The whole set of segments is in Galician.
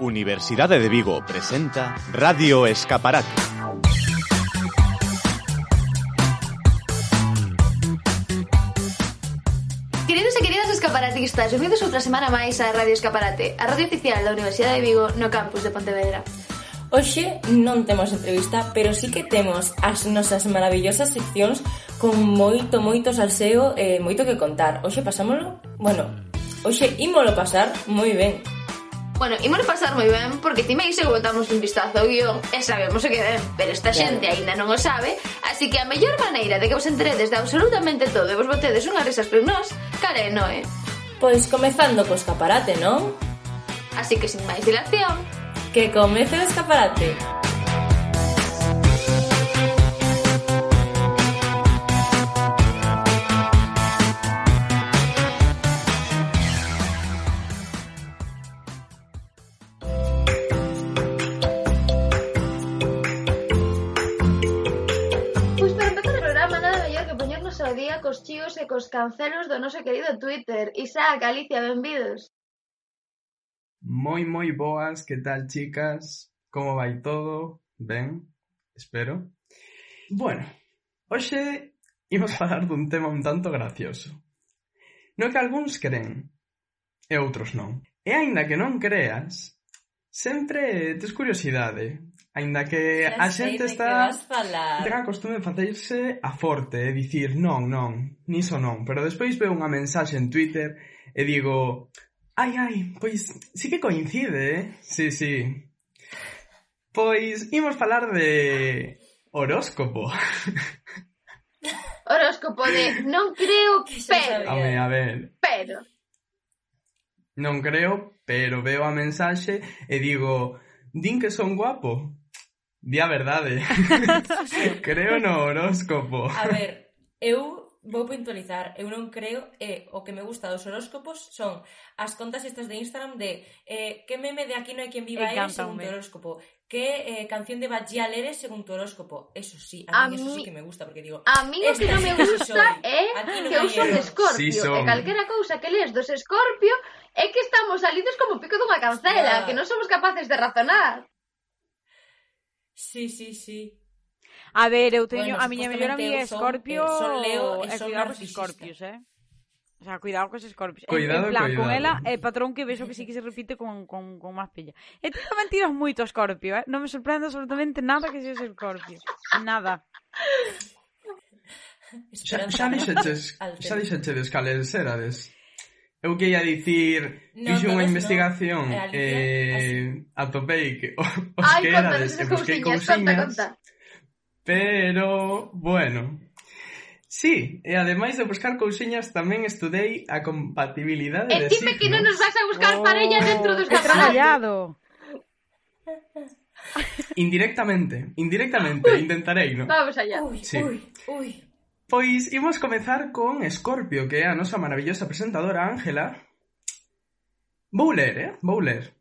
Universidade de Vigo presenta Radio Escaparate. Queridos e queridas escaparatistas, bienvenidos outra semana máis a Radio Escaparate, a radio oficial da Universidade de Vigo no campus de Pontevedra. Hoxe non temos entrevista, pero sí que temos as nosas maravillosas seccións con moito, moito salseo e moito que contar. Hoxe pasámoslo, bueno, hoxe ímolo pasar moi ben. Bueno, imos pasar moi ben porque ti e botamos un vistazo ao guión e sabemos o que ven, pero esta xente claro. aínda non o sabe, así que a mellor maneira de que vos enteredes de absolutamente todo e vos botedes unhas risas por nós, cara e noe. Pois comezando co escaparate, non? Así que sin máis dilación, que comece o escaparate. Escaparate. e cos cancelos do noso querido Twitter. Isaac, Alicia, benvidos. Moi, moi boas, que tal, chicas? Como vai todo? Ben, espero. Bueno, hoxe imos falar dun tema un tanto gracioso. No que algúns creen, e outros non. E aínda que non creas, sempre tes curiosidade Ainda que a xente está ten a costume de facerse a forte e dicir non, non, niso non. Pero despois veo unha mensaxe en Twitter e digo ai, ai, pois sí que coincide, eh? Sí, sí. Pois imos falar de horóscopo. horóscopo de non creo, pero... Home, a ver... Pero... Non creo, pero veo a mensaxe e digo, din que son guapo. Di a verdade. creo no horóscopo. A ver, eu vou puntualizar, eu non creo e o que me gusta dos horóscopos son as contas estas de Instagram de eh, que meme de aquí no hai quen viva é según tu horóscopo, que eh, canción de Bajial eres según tu horóscopo. Eso sí, a, a mí, mí eso sí que me gusta porque digo, a mí o que non me gusta é que eu son de Escorpio, sí, son. e calquera cousa que lees dos Escorpio é que estamos salidos como pico dunha cancela, claro. que non somos capaces de razonar. Sí, sí, sí. A ver, eu teño bueno, a miña mellor amiga é Scorpio, son Leo e son cuidado cos Scorpios, eh? O sea, cuidado cos Scorpios. Cuidado, en plan, cuidado. con ela é patrón que vexo que sí que se repite con, con, con máis pilla. E tiño mentiras moito Scorpio, eh? Non me sorprende absolutamente nada que seas Scorpio. Nada. Xa, xa dixeches, xa dixeches cales erades. Eu que ia dicir, no, fixe unha investigación no. eh, atopei eh, que os Ai, que erades e busquei cousiñas, pero, bueno, sí, e ademais de buscar cousiñas tamén estudei a compatibilidade e de signos. E que non nos vas a buscar oh, parella dentro dos traballado. Indirectamente, indirectamente, intentarei, non? Vamos allá. Ui, sí. ui, ui. Pois imos comezar con Escorpio, que é a nosa maravillosa presentadora Ángela. Vou ler, eh? Vou ler.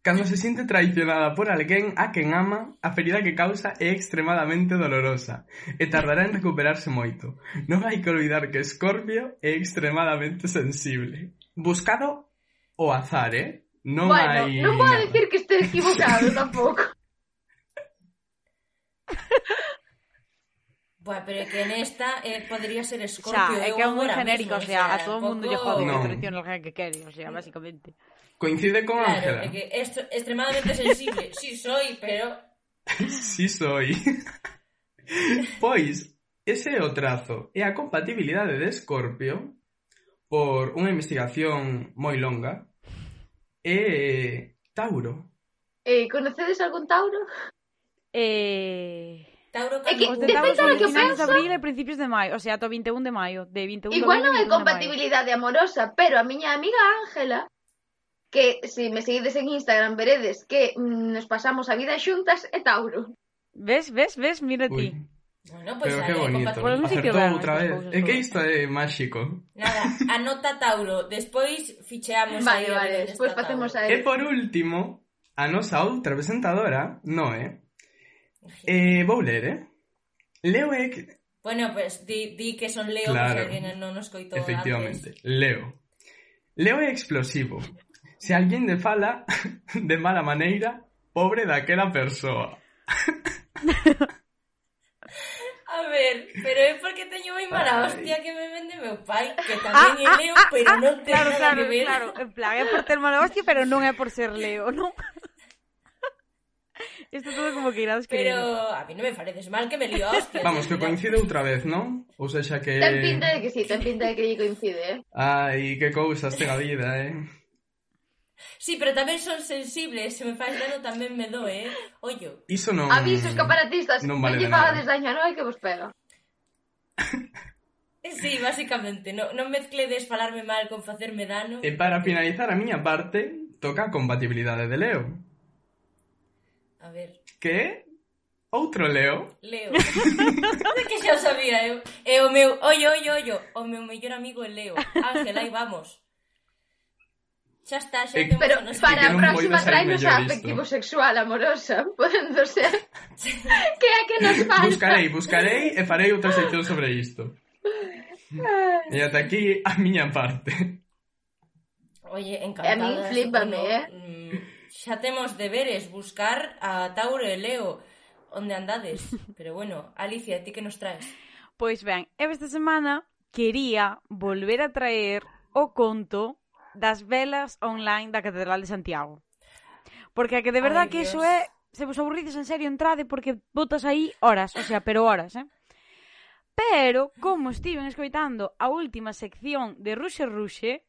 Cando se sinte traicionada por alguén a quen ama, a ferida que causa é extremadamente dolorosa e tardará en recuperarse moito. Non hai que olvidar que Escorpio é extremadamente sensible. Buscado o azar, eh? Non bueno, hai... non vou decir que este equivocado tampouco. Buah, pero é que nesta eh, podría ser Scorpio. sea, é que é moi genérico, mismo, o sea, a todo o mundo lle jode no. que traiciona alguén que quere, o sea, basicamente. Coincide con claro, Ángela. Claro, é que é extremadamente sensible. sí soy, pero... sí soy. pois, ese é o trazo. É a compatibilidade de Scorpio por unha investigación moi longa. É Tauro. Eh, conocedes algún Tauro? Eh... Tauro é que, os de Tauro son que penso... de abril e principios de maio, o sea, ata 21 de maio, de 21 Igual non é compatibilidade amorosa, pero a miña amiga Ángela, que se si me seguides en Instagram veredes que mm, nos pasamos a vida xuntas é Tauro. Ves, ves, ves, mira ti. Bueno, pois pues, Pero que bonito. Pues Acertou outra vez. É que isto é máxico. Nada, anota Tauro. Despois ficheamos vale, a Vale, vale, despois facemos a E por último, a nosa outra presentadora, Noé, Eh, vou ler, eh? Leo é que... Bueno, pues, di, di que son Leo claro, que non nos coitou Efectivamente, antes. Leo. Leo é explosivo. Se alguén de fala de mala maneira, pobre daquela persoa. A ver, pero é porque teño moi mala hostia que me vende meu pai, que ah, tamén é ah, Leo, ah, pero non ten claro, nada claro, que ver. Claro, en plan, é por ter mala hostia, pero non é por ser Leo, non? Isto todo como que irás querido. Pero a mí non me pareces mal que me lío hostia. Vamos, que coincide outra vez, non? Ou seja que... Ten pinta de que sí, ten pinta de que lle coincide, eh? Ai, que cousas ten a vida, eh? Sí, pero tamén son sensibles, se me faz dano tamén me doe, eh? Ollo. Iso non... Avisos caparatistas, non vale lle pagades daño a hai que vos pega. Sí, basicamente, no, non mezcledes falarme mal con facerme dano. E eh, para finalizar a miña parte, toca a compatibilidade de Leo. A ver. Que? Outro Leo? Leo. que xa eh. eh, o sabía, eu. E o meu, oi, oi, oi, o meu mellor amigo é Leo. Ángel, aí vamos. Xa está, xa eh, temos Pero nos... para a próxima traínos a afectivo sexual amorosa, podendo ser. que é que nos falta? Buscarei, buscarei e farei outra sección sobre isto. e ata aquí a miña parte. Oye, encantada. A min flipame, eh? Mm, xa temos deberes buscar a Tauro e Leo onde andades. Pero bueno, Alicia, ti que nos traes? Pois ben, eu esta semana quería volver a traer o conto das velas online da Catedral de Santiago. Porque a que de verdad que iso é se vos aburrides en serio, entrade porque botas aí horas, o sea, pero horas, eh? Pero, como estiven escoitando a última sección de Ruxe Ruxe,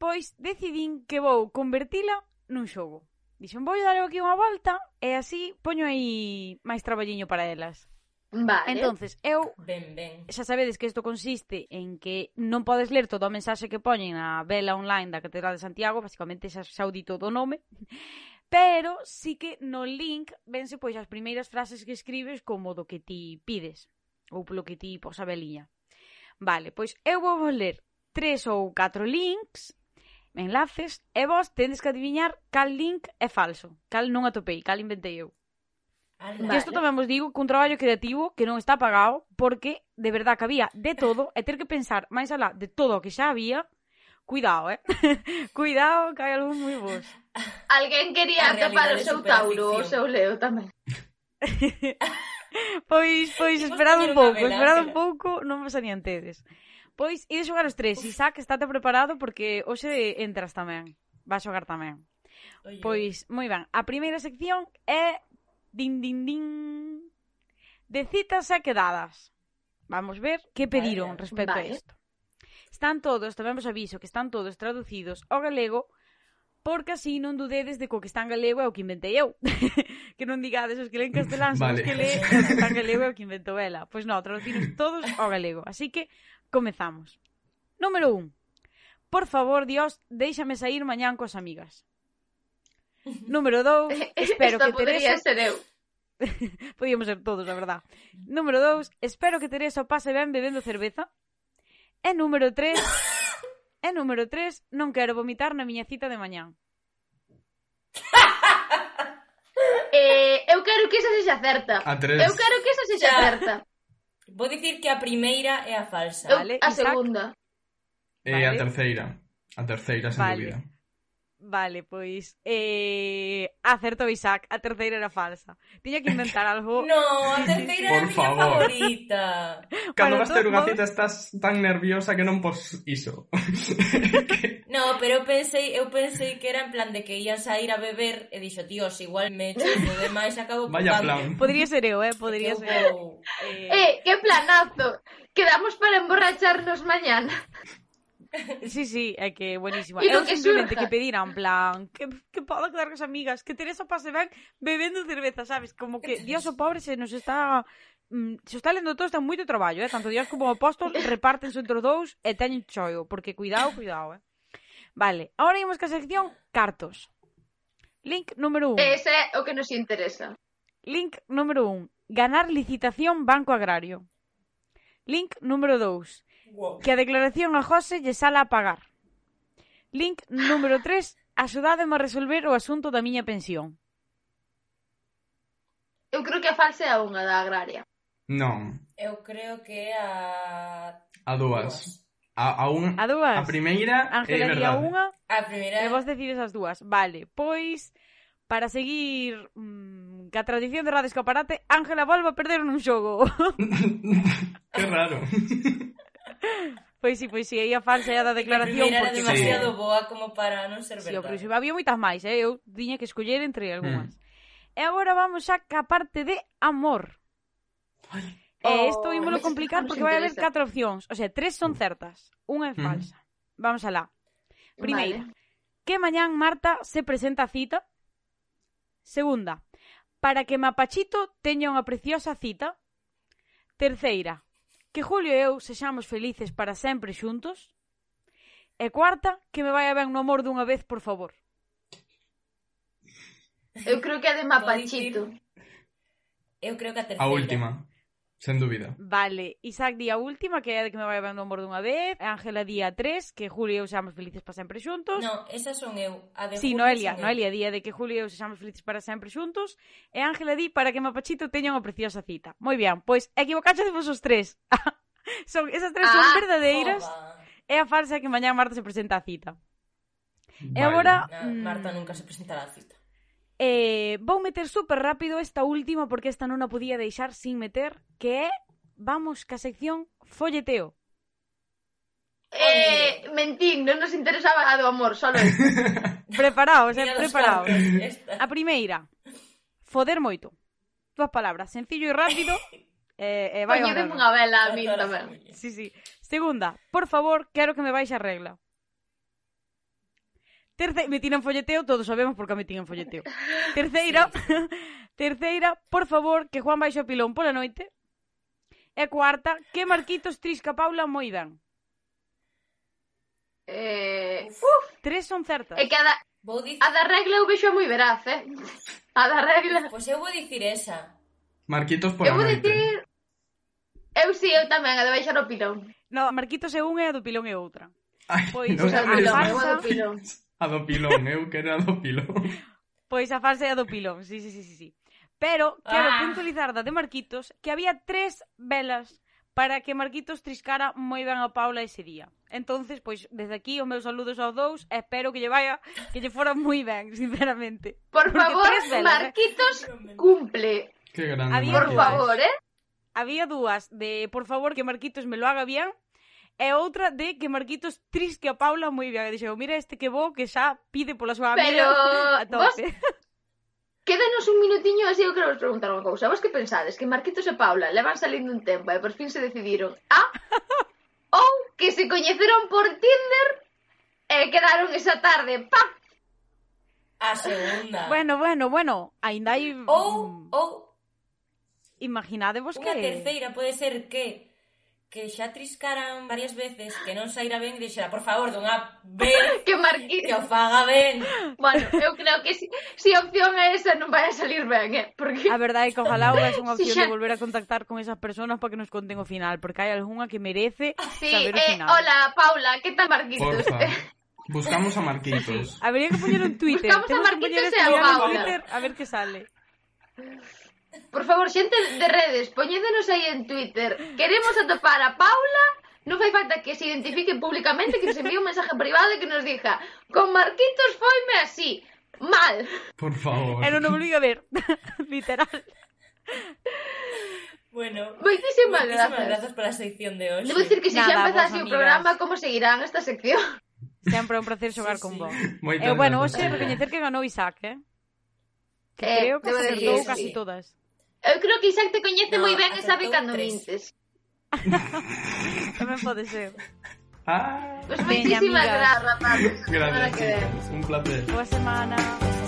pois decidín que vou convertila nun xogo. Dixen, vou dar aquí unha volta e así poño aí máis traballiño para elas. Vale. Entonces, eu ben, ben. xa sabedes que isto consiste en que non podes ler toda a mensaxe que poñen na vela online da Catedral de Santiago, basicamente xa, xa o di todo o nome, pero sí que no link vense pois as primeiras frases que escribes como do que ti pides ou polo que ti pos a veliña. Vale, pois eu vou ler tres ou catro links enlaces e vos tendes que adiviñar cal link é falso, cal non atopei, cal inventei eu. Vale. E isto tamén vos digo que un traballo creativo que non está pagado porque de verdad que había de todo e ter que pensar máis alá de todo o que xa había Cuidado, eh? Cuidado, que hai algún moi vos. Alguén quería atopar o seu Tauro, o seu Leo tamén. pois, pois, esperad un pouco, esperad un pouco, non vos adiantedes. Pois, ides xogar os tres. Isaac, estate preparado porque hoxe entras tamén. Vas xogar tamén. Oye. Pois, moi ben. A primeira sección é din din din de citas e quedadas. Vamos ver que pediron vale. respecto vale. a isto. Están todos, tamén vos aviso que están todos traducidos ao galego porque así non dudedes de co que está en galego é o que inventei eu. que non digades ah, os que leen castelán son vale. os que leen o que está en galego é o que inventou ela. Pois non, traducinos todos ao galego. Así que comezamos. Número 1. Por favor, Dios, déixame sair mañán coas amigas. Número 2, espero Esta que Teresa... ser eu. Podíamos ser todos, a verdad. Número 2, espero que Teresa o pase ben bebendo cerveza. E número 3, E número 3, non quero vomitar na miña cita de mañán. eh, eu quero que esa sexa certa. A tres. Eu quero que esa sexa Xa. certa. Vou dicir que a primeira é a falsa. Eu, Vale, a Isaac? segunda. E a Vale. terceira. A terceira, sen Vale. dúbida. Vale, pois eh, acertou Isaac, a terceira era falsa. Tiña que inventar algo. no, a terceira era Por a miña favor. favorita. Cando bueno, vas ter unha todos cita estás tan nerviosa que non pos iso. No, pero eu pensei, eu pensei que era en plan de que ían sair a beber e dixo, "Dios, igual me chufo de máis e acabo Vaya plan. Podría ser eu, eh? Podría ser. eu. Eh, Eh, que planazo. Quedamos para emborracharnos mañana. Sí, sí, é que é buenísima. Eu que simplemente surja. que pedira en plan que, que podo quedar as amigas, que Teresa pase ben bebendo cerveza, sabes? Como que Dios o pobre se nos está mm, se está lendo todo está moito traballo, eh? tanto Dios como o apóstol repártense entre os dous e teñen choio, porque cuidado, cuidado, eh? Vale, agora imos ca sección cartos. Link número 1. Ese é o que nos interesa. Link número 1. Ganar licitación Banco Agrario. Link número 2 que a declaración a José lle sala a pagar. Link número 3, axudádeme a resolver o asunto da miña pensión. Eu creo que a falsa é a unha da agraria. Non. Eu creo que é a... A dúas. A, a, un... a dúas. A primeira Ángela é verdade. Unha, a primeira... E vos decides as dúas. Vale, pois... Para seguir mmm, ca tradición de Radio Escaparate, Ángela volve a perder nun xogo. que raro. Pois si, sí, pois si, sí, aí a falsa é a da declaración. Porque... era demasiado sí. boa como para non ser verdade. Si, pero iso había moitas máis, eh? eu tiña que escoller entre algunhas. Mm. E agora vamos xa ca parte de amor. Ay. E isto oh, ímolo complicar porque vai haber catro opcións. O sea, tres son certas, unha é hmm. falsa. Mm. Vamos alá. Primeira, vale. que mañán Marta se presenta a cita. Segunda, para que Mapachito teña unha preciosa cita. Terceira, que Julio e eu sexamos felices para sempre xuntos. E cuarta, que me vaya ben no amor dunha vez, por favor. Eu creo que é de Mapachito. Eu creo que a terceira. A última. Sen dúbida. Vale, Isaac di a última, que é de que me vai levando amor dunha vez. Ángela di a tres, que Julio e eu seamos felices para sempre xuntos. Non, esa son eu. A de sí, Julio Noelia, Noelia día de que Julio e eu seamos felices para sempre xuntos. E Ángela di para que Mapachito teña unha preciosa cita. Moi ben, pois equivocaxe de vos os tres. son, esas tres ah, son verdadeiras. Oba. E a falsa que mañá Marta se presenta a cita. Vale. E agora... Na, Marta mm, nunca se presentará a cita. Eh, vou meter super rápido esta última porque esta non a podía deixar sin meter, que é vamos ca sección folleteo. Eh, mentín, non nos interesaba a do amor, solo isto. preparaos, eh, preparaos. A primeira, foder moito. Dúas palabras, sencillo e rápido. Eh, eh, vai Poñedeme unha vela a mí tamén. Sí, sí. Segunda, por favor, quero que me baixe a regla. Terceira, me tiran folleteo, todos sabemos por que me tiran folleteo. Terceira, sí. terceira, por favor, que Juan baixe o pilón pola noite. E cuarta, que Marquitos trisca Paula moidan. Eh, uf. Tres son certas. E que a da, vou dicir... a da regla eu vexo moi veraz, eh? A da regla... Pois pues eu vou dicir esa. Marquitos pola noite. Eu vou noite. dicir... Eu sí, eu tamén, a de baixar o pilón. No, Marquitos é unha e a do pilón é outra. Ai, pois, no, a, a, a, a, a, a, a, a, a, A do pilón, eu ¿eh? quero a do pilón. Pois a fase é a do pilón, sí, sí, sí, sí. sí. Pero quero ah. puntualizar da de Marquitos que había tres velas para que Marquitos triscara moi ben a Paula ese día. Entonces, pois, desde aquí os meus saludos aos dous, e espero que lle vaya, que lle fora moi ben, sinceramente. Por Porque favor, velas, eh. Marquitos eh? cumple. Que grande, Había Por favor, eh? Había dúas de, por favor, que Marquitos me lo haga bien, E outra de que Marquitos trisque a Paula moi ben. E dixeu, mira este que bo que xa pide pola súa amiga Pero... a tope. Quédanos un minutiño así eu quero vos preguntar unha cousa. Vos que pensades? Que Marquitos e Paula levan salindo un tempo e por fin se decidiron a ou que se coñeceron por Tinder e quedaron esa tarde, pa! A segunda. Bueno, bueno, bueno, ainda hai... Ou, ou... Imaginadevos que... Unha terceira pode ser que que xa triscaran varias veces que non saíra ben e dixera, por favor, dunha vez que, marquí... que o faga ben. Bueno, eu creo que si, si a opción é esa non vai a salir ben, eh? Porque... A verdade é que ojalá houvese unha opción si xa... de volver a contactar con esas personas para que nos conten o final, porque hai algunha que merece sí, saber o eh, final. Eh, hola, Paula, que tal Marquitos? Porfa. Buscamos a Marquitos. Habría que poñer un Twitter. Buscamos Temos a Marquitos e a Paula. Twitter a ver que sale. Por favor, xente de redes, poñédenos aí en Twitter. Queremos atopar a Paula non fai falta que se identifique públicamente, que nos envíe un mensaje privado e que nos diga con Marquitos foime así, mal. Por favor. E non obliga a ver, literal. Bueno, moitísimas gracias. grazas pola sección de hoxe. Debo dicir que se Nada, xa empezase o programa, como seguirán esta sección? Sempre é un placer xogar sí, con sí. vos. Moitas eh, bueno, hoxe recoñecer que ganou Isaac, eh? Que eh, creo que acertou casi sí. todas. Eu creo que Isaac te coñece No, moi ben e sabe cando mintes. Tamén pode ser. Ah, Pois Veña, moitísimas grazas, rapazes. Gracias. Un placer. Boa semana. semana.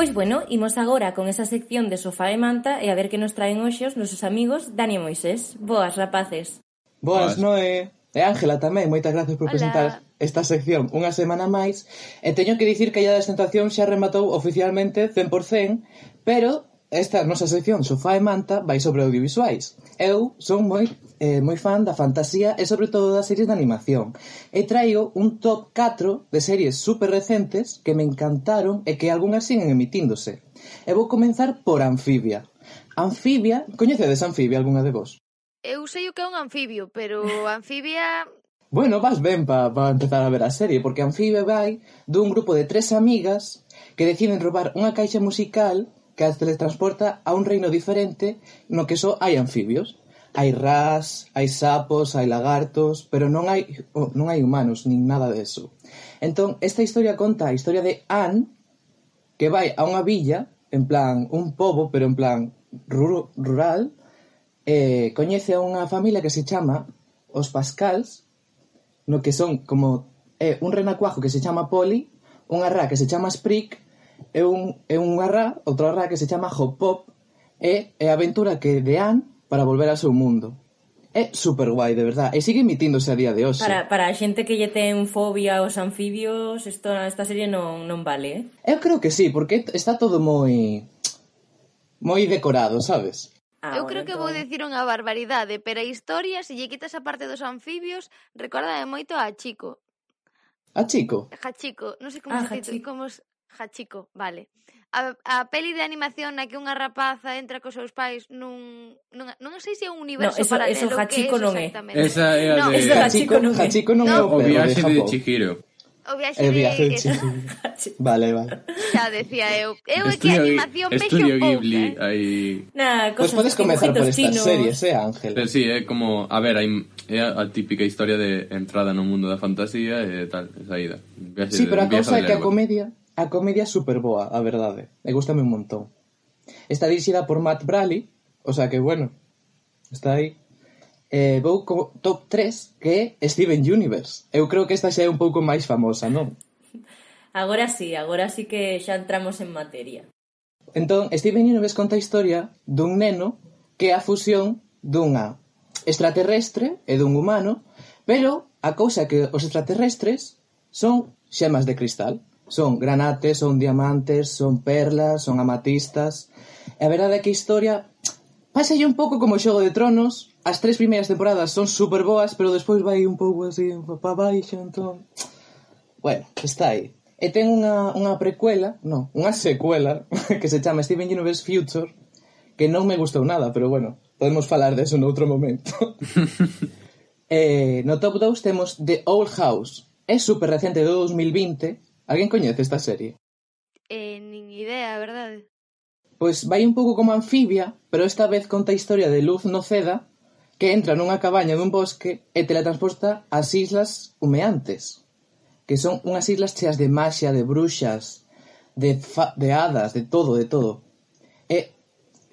Pois bueno, imos agora con esa sección de sofá e manta e a ver que nos traen hoxe os nosos amigos Dani e Moisés. Boas, rapaces. Boas, Noé. E Ángela tamén, moitas gracias por Hola. presentar esta sección unha semana máis. E teño que dicir que a da xa rematou oficialmente 100%, pero esta nosa sección Sofá e Manta vai sobre audiovisuais. Eu son moi eh, moi fan da fantasía e sobre todo das series de animación. E traigo un top 4 de series super recentes que me encantaron e que algunhas siguen emitíndose. E vou comenzar por Anfibia. Anfibia, coñecedes Anfibia algunha de vos? Eu sei o que é un anfibio, pero Anfibia Bueno, vas ben para pa empezar a ver a serie, porque Anfibia vai dun grupo de tres amigas que deciden roubar unha caixa musical que as teletransporta a un reino diferente no que só hai anfibios hai ras, hai sapos, hai lagartos, pero non hai oh, non hai humanos nin nada deso. Entón, esta historia conta a historia de Anne que vai a unha villa, en plan un pobo, pero en plan rur rural, eh, coñece a unha familia que se chama os Pascals, no que son como eh, un renacuajo que se chama Polly, unha rá que se chama Sprick, e, un, e unha rá, outra rá que se chama Hop Pop, e, e a aventura que de Anne para volver ao seu mundo. É super guai, de verdad, e sigue emitíndose a día de hoxe. Para, para a xente que lle ten fobia aos anfibios, isto, esta serie non, non vale, eh? Eu creo que sí, porque está todo moi... moi decorado, sabes? Ah, Eu creo que entón... vou dicir unha barbaridade, pero a historia, se lle quitas a parte dos anfibios, recorda moito a Chico. A Chico? Hachico, non sei como ah, se dice, como Hachiko, vale a, a peli de animación na que unha rapaza entra cos seus pais nun, nun, non sei se é un universo no, eso, paralelo eso Hachiko que non é. Esa é a no, de... Eso Hachiko, non é. Hachiko non é no, o viaxe de, de Chihiro. O viaxe, o viaxe de, de Chihiro. vale, vale. Xa decía eu. Eu é que animación pexo Estudio Ghibli, eh. aí... Nah, pois pues podes comezar por estas series, eh, Ángel? Pero sí, é como... A ver, hai, é a típica historia de entrada no mundo da fantasía e tal, saída. Viaxe sí, pero a cousa é que a comedia A comedia é superboa, a verdade, e gustame un montón. Está dirixida por Matt Braley, o sea que, bueno, está aí. Eh, vou co top 3, que é Steven Universe. Eu creo que esta xa é un pouco máis famosa, non? Agora sí, agora sí que xa entramos en materia. Entón, Steven Universe conta a historia dun neno que é a fusión dunha extraterrestre e dun humano, pero a cousa que os extraterrestres son xemas de cristal. Son granates, son diamantes, son perlas, son amatistas. E a verdade é que a historia pásalle un pouco como o Xogo de Tronos. As tres primeiras temporadas son super boas, pero despois vai un pouco así pa baixo, entón... Bueno, está aí. E ten unha, unha precuela, non, unha secuela, que se chama Steven Universe Future, que non me gustou nada, pero bueno, podemos falar deso noutro momento. eh, no top 2 temos The Old House. É super recente de 2020, Alguén coñece esta serie? Eh, nin idea, a verdade. Pois vai un pouco como anfibia, pero esta vez conta a historia de Luz Noceda, que entra nunha cabaña dun bosque e teletransporta ás Islas Humeantes, que son unhas islas cheas de maxia, de bruxas, de, fa de hadas, de todo, de todo. E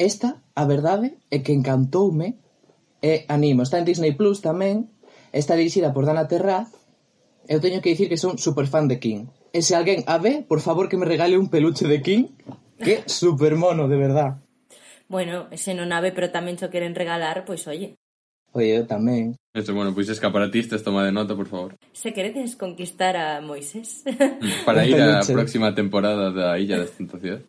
esta, a verdade, é que encantoume e animo. Está en Disney Plus tamén, está dirixida por Dana Terraz, eu teño que dicir que son super fan de King. E se alguén a ve, por favor que me regale un peluche de King, que super mono, de verdad. Bueno, ese non ave, pero tamén cho queren regalar, pois oye, Oye, eu tamén. Eso, bueno, pois escaparatistas, toma de nota, por favor. se queredes conquistar a Moisés. Para ir á peluche. próxima temporada da Illa das Tentacións.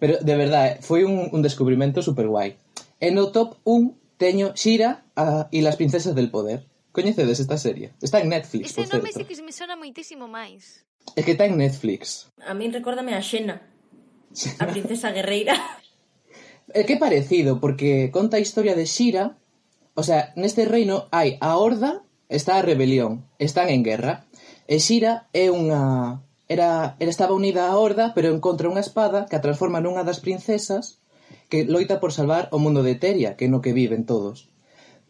Pero, de verdade, foi un, un descubrimento super guai. E no top 1 teño Shira a, e las princesas del poder. Coñecedes esta serie? Está en Netflix, Ese por nome certo. sí que me sona moitísimo máis. É que está en Netflix. A min recórdame a Xena, a princesa guerreira. É que parecido, porque conta a historia de Xira, o sea, neste reino hai a horda, está a rebelión, están en guerra, e Xira é unha era, era estaba unida á horda, pero encontra unha espada que a transforma nunha das princesas que loita por salvar o mundo de Eteria, que é no que viven todos.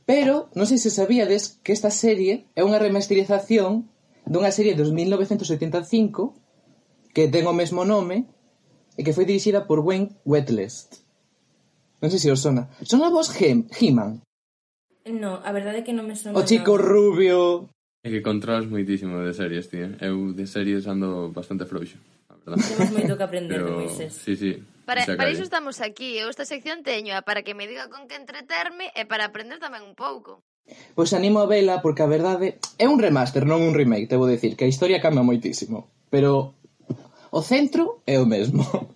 Pero non sei se sabíades que esta serie é unha remasterización dunha serie de 1985 que ten o mesmo nome e que foi dirixida por Wayne Wetlest. Non sei se os sona. Sona vos He-Man? No, a verdade é que non me sona. O chico nada. rubio. É que controlas moitísimo de series, tío. Eu de series ando bastante frouxo. Temos moito que aprender Pero... de Moisés. Sí, sí. Para, para iso estamos aquí. Eu esta sección teño para que me diga con que entreterme e para aprender tamén un pouco. Pois animo a vela porque a verdade é un remaster, non un remake, te vou dicir que a historia cambia moitísimo, pero o centro é o mesmo.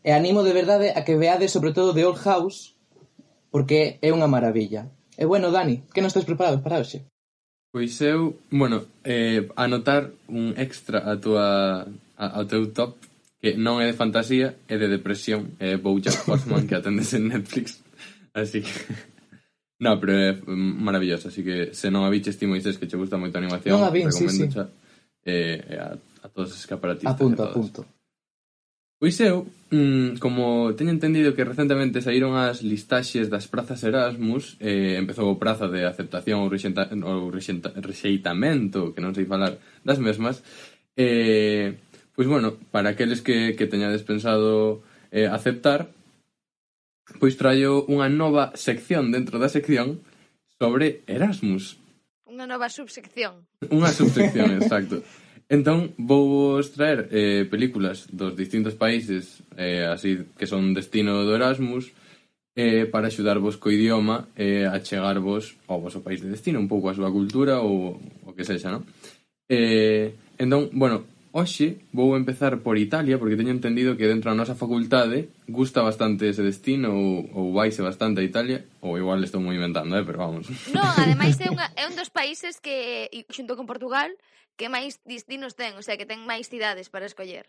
E animo de verdade a que veades sobre todo de Old House porque é unha maravilla. E bueno, Dani, que non estás preparado para hoxe? Pois eu, bueno, eh, anotar un extra a tua, a, ao teu top que non é de fantasía, é de depresión, é Bojack Horseman que atendes en Netflix. Así que... No, pero é maravillosa, así que se non a viches ti moises que che gusta moito a animación, non a vin, sí, sí. Xa, eh, a, a todos os escaparatistas. Apunto, apunto. Pois eu, mmm, como teño entendido que recentemente saíron as listaxes das prazas Erasmus, eh, empezou o praza de aceptación ou, rexenta, ou rexenta, rexeitamento, que non sei falar, das mesmas, eh, Pois bueno, para aqueles que, que teñades pensado eh, aceptar, pois traio unha nova sección dentro da sección sobre Erasmus. Unha nova subsección. Unha subsección, exacto. Entón, vou vos traer eh, películas dos distintos países eh, así que son destino do Erasmus eh, para axudarvos co idioma eh, a chegarvos ao vosso país de destino, un pouco a súa cultura ou o que sexa, non? Eh, entón, bueno, Hoxe vou empezar por Italia porque teño entendido que dentro da nosa facultade gusta bastante ese destino ou, ou vaise bastante a Italia ou igual estou moi inventando, eh, pero vamos. No, ademais é, unha, é un dos países que xunto con Portugal que máis destinos ten, o sea, que ten máis cidades para escoller.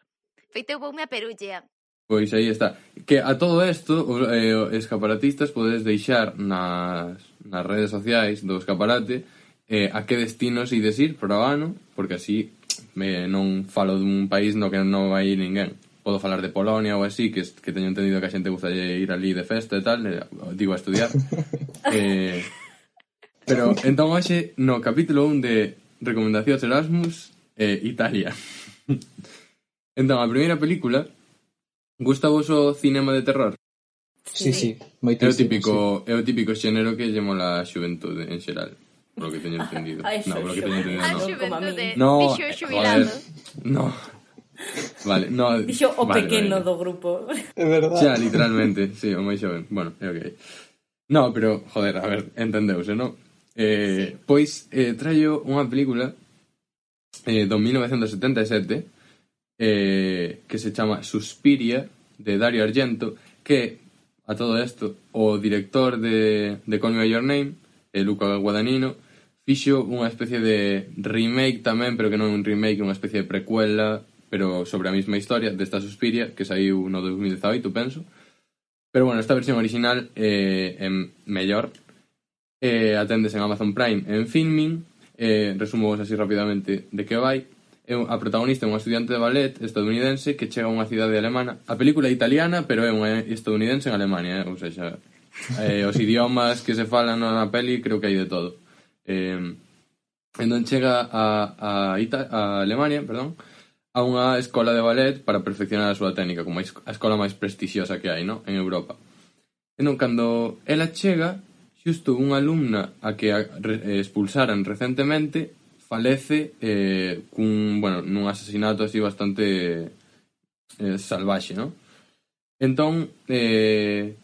Feito voume a Perugia. Pois aí está. Que a todo isto os eh, escaparatistas podedes deixar nas, nas redes sociais do escaparate eh, a que destinos ides ir para o ano, porque así me, non falo dun país no que non vai ninguén podo falar de Polonia ou así, que, que teño entendido que a xente gusta ir ali de festa e tal, eh, digo a estudiar. eh, pero entón hoxe no capítulo 1 de Recomendacións Erasmus, eh, Italia. entón, a primeira película, gusta vos o cinema de terror? Sí, sí, sí moitísimo. É o típico, sí. é o típico xénero que lle mola a xuventude en xeral. Polo que teño entendido. Ai, no, polo que teño entendido, no. A xuventude. No, No. Vale, no. Dixo o vale, pequeno vale. do grupo. É verdade. Xa, literalmente, sí, o máis xoven. Bueno, é ok. No, pero, joder, a ver, entendeuse, ¿no? Eh, sí. Pois, eh, traio unha película eh, do 1977 eh, que se chama Suspiria de Dario Argento que a todo isto o director de, de Call Me Your Name eh, Luca Guadagnino fixo unha especie de remake tamén, pero que non é un remake, unha especie de precuela, pero sobre a mesma historia desta Suspiria, que saiu no 2018, penso. Pero bueno, esta versión original eh, é mellor. Eh, atendes en Amazon Prime en Filmin. Eh, resumo así rapidamente de que vai. É a protagonista é unha estudiante de ballet estadounidense que chega a unha cidade alemana. A película é italiana, pero é unha estadounidense en Alemania, eh? ou seja, eh, os idiomas que se falan na peli creo que hai de todo. Eh, entón chega a, a, Ita, a Alemania, perdón, a unha escola de ballet para perfeccionar a súa técnica, como a escola máis prestixiosa que hai, no? en Europa. Entón, cando ela chega, xusto unha alumna a que a, re, expulsaran recentemente falece eh, cun, bueno, nun asesinato así bastante eh, salvaxe, non? Entón, eh,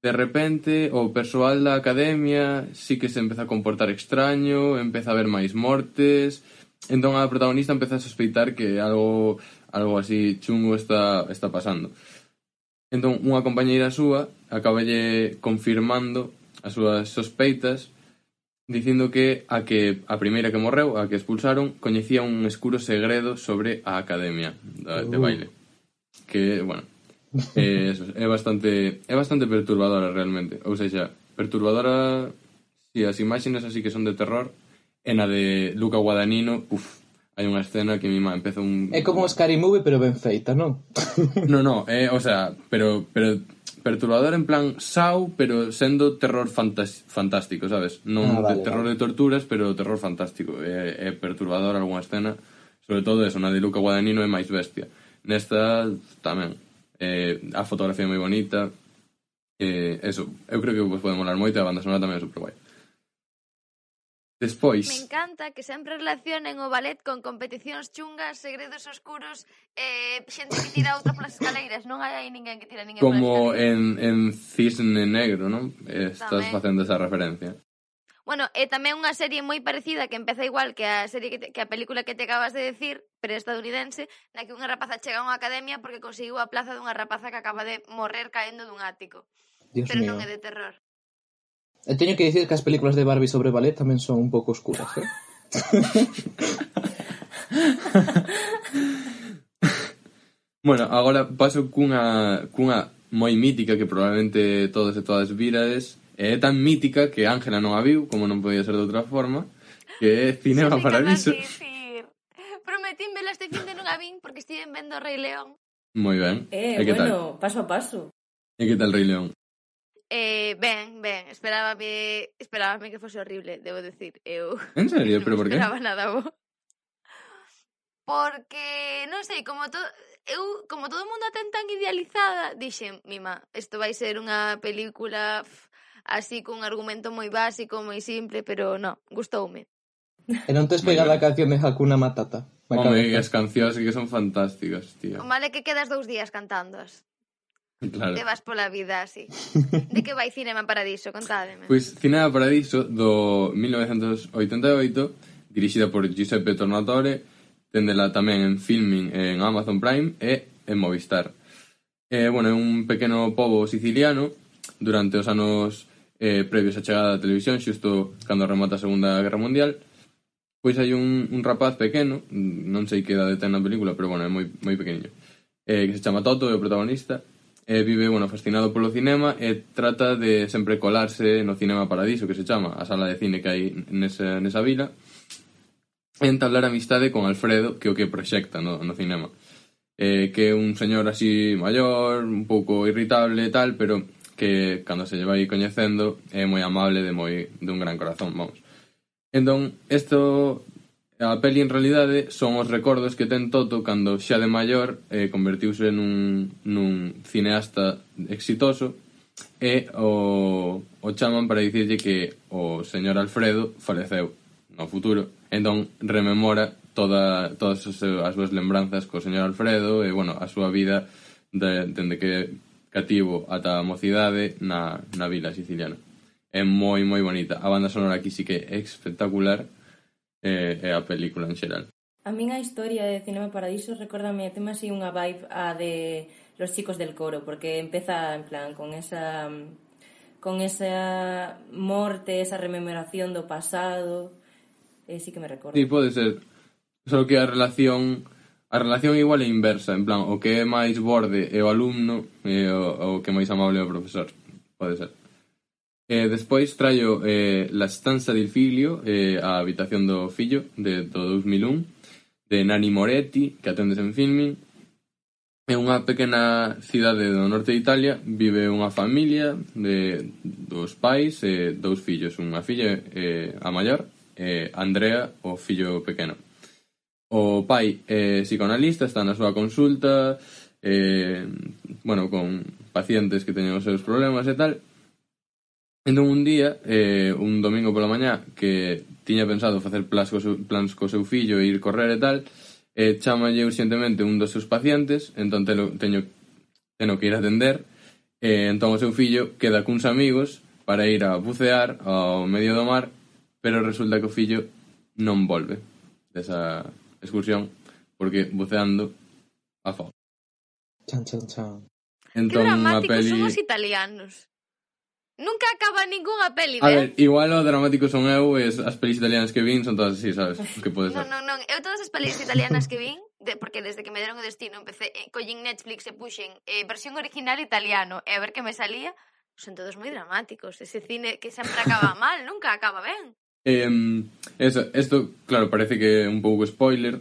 De repente o persoal da Academia si que se empeza a comportar extraño, empeza a haber máis mortes... Entón a protagonista empeza a sospeitar que algo algo así chungo está, está pasando. Entón unha compañeira súa acaballe confirmando as súas sospeitas dicindo que a que a primeira que morreu, a que expulsaron, coñecía un escuro segredo sobre a academia da, de, de baile. Que, bueno, eh, eso, é bastante é bastante perturbadora realmente. Ou seja, perturbadora si sí, as imaxes así que son de terror, e na de Luca Guadagnino, uf, hai unha escena que mi má empeza un É como Scary Movie pero ben feita, non? no, no, é, eh, o sea, pero pero perturbador en plan sau, pero sendo terror fantástico, sabes? Non ah, vale, de terror vale. de torturas, pero terror fantástico. Eh, é, é perturbador algunha escena, sobre todo eso, na de Luca Guadagnino é máis bestia. Nesta tamén eh, a fotografía é moi bonita eh, eso, eu creo que vos pode molar moito e a banda sonora tamén é super guai Despois... Me encanta que sempre relacionen o ballet con competicións chungas, segredos oscuros, eh, xente que tira outra polas escaleiras. Non hai aí ninguén que tira ninguén Como en, en Cisne Negro, non? Estás Tamén. facendo esa referencia. Bueno, é tamén unha serie moi parecida que empeza igual que a serie que, te, que a película que te acabas de decir, pero estadounidense, na que unha rapaza chega a unha academia porque conseguiu a plaza dunha rapaza que acaba de morrer caendo dun ático. Dios pero mío. non é de terror. E teño que dicir que as películas de Barbie sobre ballet tamén son un pouco oscuras, eh? bueno, agora paso cunha, cunha moi mítica que probablemente todos e todas virades é tan mítica que Ángela non a viu, como non podía ser de outra forma, que é Cinema sí, Paradiso. Prometín vela este fin de non a vin porque estive vendo Rei León. Moi ben. Eh, e que bueno, tal? paso a paso. E que tal Rei León? Eh, ben, ben, esperábame, esperábame que fose horrible, debo decir. Eu En serio, pero por qué? esperaba nada bo. Porque, non sei, como todo eu, como todo o mundo a ten tan idealizada, dixen, mima, isto vai ser unha película pff, así cun argumento moi básico, moi simple, pero no, gustoume. E non tes pegada a canción de Hakuna Matata. Home, as cancións que son fantásticas, tío. O mal é que quedas dous días cantándoas. Claro. Te vas pola vida así. De que vai Cinema Paradiso? Contádeme. Pois pues, Cinema Paradiso do 1988, dirixida por Giuseppe Tornatore, tendela tamén en filming en Amazon Prime e en Movistar. Eh, bueno, é un pequeno pobo siciliano durante os anos eh, previos á chegada da televisión, xusto cando remata a Segunda Guerra Mundial, pois hai un, un rapaz pequeno, non sei que idade ten na película, pero bueno, é moi, moi pequeniño, eh, que se chama Toto, é o protagonista, eh, vive, bueno, fascinado polo cinema e trata de sempre colarse no Cinema Paradiso, que se chama, a sala de cine que hai nesa, nesa vila, e entablar amistade con Alfredo, que é o que proxecta no, no cinema. Eh, que é un señor así maior, un pouco irritable e tal, pero que cando se lle vai coñecendo é moi amable de moi dun gran corazón, vamos. Entón, isto a peli en realidade son os recordos que ten Toto cando xa de maior eh, convertiuse nun, nun cineasta exitoso e o, o chaman para dicirlle que o señor Alfredo faleceu no futuro. Entón, rememora toda, todas as, as súas lembranzas co señor Alfredo e, bueno, a súa vida de, dende que cativo ata a mocidade na, na vila siciliana. É moi, moi bonita. A banda sonora aquí sí que é espectacular e, e a película en xeral. A min a historia de Cinema Paradiso recórdame a tema así unha vibe a de Los chicos del coro, porque empeza en plan con esa con esa morte, esa rememoración do pasado, eh, sí que me recordo. Sí, pode ser. Só que a relación A relación igual é inversa, en plan, o que é máis borde é o alumno e o, o que é máis amable é o profesor. Pode ser. Eh, despois traio eh, La estanza del filio, eh, a habitación do fillo, de, do 2001, de Nani Moretti, que atendes en filming. É unha pequena cidade do norte de Italia, vive unha familia de dos pais e eh, dous fillos, unha filla eh, a maior, eh, Andrea, o fillo pequeno. O pai é psicoanalista, está na súa consulta, eh, bueno, con pacientes que teñen os seus problemas e tal. Entón un día, eh, un domingo pola mañá, que tiña pensado facer plans co seu, plans co seu fillo e ir correr e tal, eh, chamalle urgentemente un dos seus pacientes, entón telo, teño, teno que ir a atender, eh, entón o seu fillo queda cuns amigos para ir a bucear ao medio do mar, pero resulta que o fillo non volve desa, excursión porque buceando afogou. Chan, chan, chan. Entón, que dramáticos peli... son os italianos. Nunca acaba ningunha peli, A ver, igual o dramático son eu e as pelis italianas que vin son todas así, sabes? Que pode ser. Non, non, non. Eu todas as pelis italianas que vin, de, porque desde que me deron o destino empecé, eh, collín Netflix e puxen eh, versión original italiano e a ver que me salía, son todos moi dramáticos. Ese cine que sempre acaba mal, nunca acaba ben. Eh, eso, esto, claro, parece que é un pouco spoiler.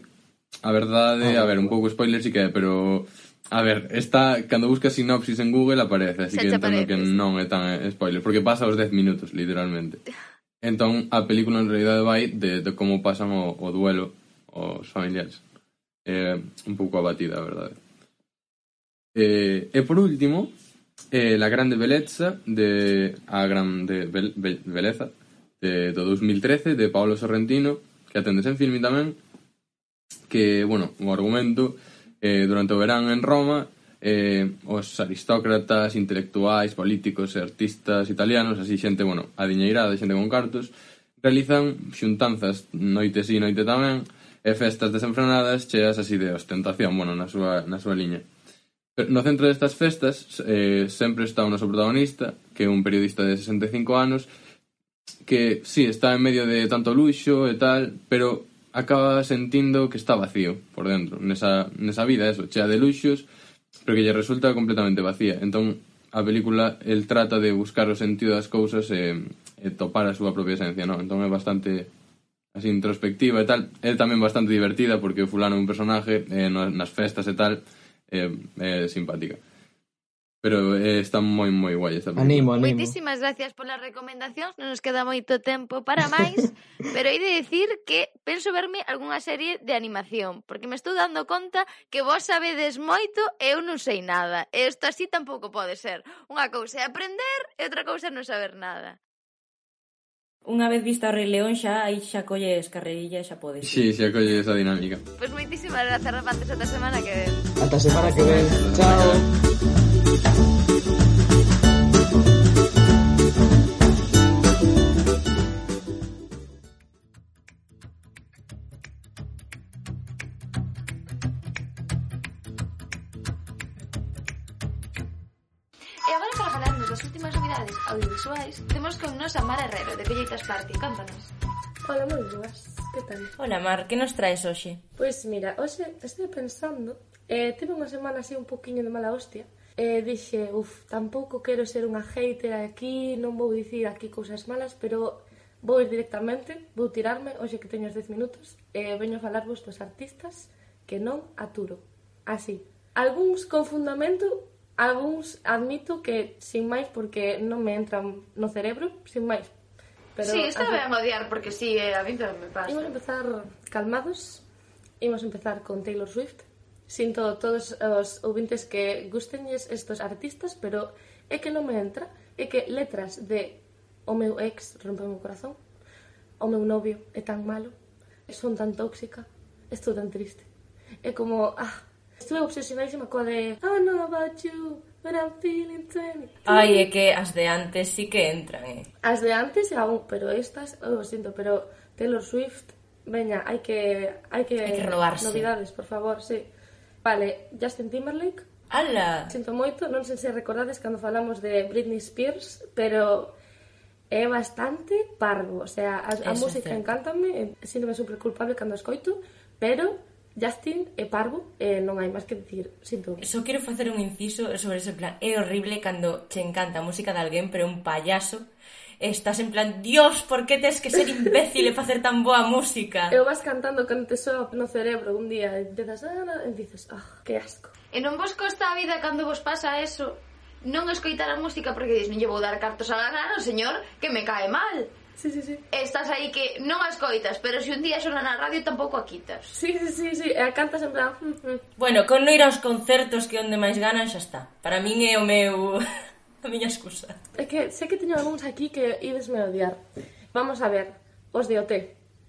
A verdade, ah, a ver, un pouco spoiler sí que é, pero a ver, está cando buscas sinopsis en Google aparece, así que entendo que non é tan eh, spoiler, porque pasa os 10 minutos literalmente. Entón, a película en realidade vai de, de como pasan o, o duelo os familiares. Eh, un pouco abatida, a verdade. Eh, e por último, eh, La grande beleza de a grande be, be, beleza de, do 2013 de Paolo Sorrentino que atendes en filme tamén que, bueno, o argumento eh, durante o verán en Roma eh, os aristócratas, intelectuais, políticos e artistas italianos, así xente, bueno, adiñeirada, xente con cartos, realizan xuntanzas noite sí, noite tamén, e festas desenfrenadas cheas así de ostentación, bueno, na súa, na súa liña. Pero no centro destas festas eh, sempre está o noso protagonista, que é un periodista de 65 anos, que sí, está en medio de tanto luxo e tal, pero acaba sentindo que está vacío por dentro, nesa, nesa vida, eso, chea de luxos, pero que lle resulta completamente vacía. Entón, a película, el trata de buscar o sentido das cousas e, e topar a súa propia esencia, non? Entón é bastante así introspectiva e tal, é tamén bastante divertida porque o fulano é un personaje, eh, nas festas e tal, é, é simpática. Pero eh, está moi moi guai esta película. Animo, animo. Moitísimas gracias polas recomendacións, non nos queda moito tempo para máis, pero hai de dicir que penso verme algunha serie de animación, porque me estou dando conta que vos sabedes moito e eu non sei nada. E isto así tampouco pode ser. Unha cousa é aprender e outra cousa é non saber nada. Unha vez vista o Rei León xa aí xa colles e xa podes. Sí, xa colle esa dinámica. Pois pues moitísimas grazas, rapaces, ata semana que ven. Ata semana que ven. Chao. E agora para falarnos das últimas novidades audiovisuais, temos con nos a Mar Herrero, de Pelleitas Party. Contanos. Hola, moi boas. Que tal? Hola, Mar, que nos traes hoxe? Pois mira, hoxe estou pensando, eh, tive unha semana así un poquinho de mala hostia, e dixe, uf, tampouco quero ser unha hater aquí, non vou dicir aquí cousas malas, pero vou ir directamente, vou tirarme, hoxe que teño os 10 minutos, e veño a falarvos dos artistas que non aturo. Así, algúns con fundamento, algúns admito que sin máis porque non me entran no cerebro, sin máis. Pero, sí, está así, ben odiar porque sí, eh, a mí tamén me pasa. Imos empezar calmados, imos empezar con Taylor Swift, sinto todos os ouvintes que gustenlles estos artistas, pero é que non me entra, é que letras de o meu ex rompe o corazón, o meu novio é tan malo, son tan tóxica, estou tan triste. É como, ah, estuve obsesionadísima coa de oh, I know about you, but I'm feeling 20. Ai, é que as de antes sí que entran, eh. As de antes aún, pero estas, eu oh, sinto, pero Taylor Swift, veña, hai que hai que, hai que renovarse. Novidades, por favor, sí. Vale, Justin Timberlake. Ala! Sinto moito, non sei se recordades cando falamos de Britney Spears, pero é bastante parvo. O sea, a, a Eso música encántame, eh, síntome super culpable cando escoito, pero Justin é parvo e non hai máis que dicir, sinto. Só quero facer un inciso sobre ese plan. É horrible cando che encanta a música de alguén, pero un payaso estás en plan, Dios, por que tes que ser imbécil e facer tan boa música? Eu vas cantando cando te soa no cerebro un día e empezas, ah, e dices, ah, oh, que asco. E non vos costa a vida cando vos pasa eso? Non escoitar a música porque dis, non lle vou dar cartos a ganar ao señor que me cae mal. Sí, sí, sí. Estás aí que non as coitas, pero se un día sona na radio tampouco a quitas. Sí, sí, sí, sí. e a cantas en plan... Mm, mm". bueno, con non ir aos concertos que onde máis ganan xa está. Para min é o meu... A miña excusa. É que sei que teño algúns aquí que ibesme odiar. Vamos a ver, os de OT.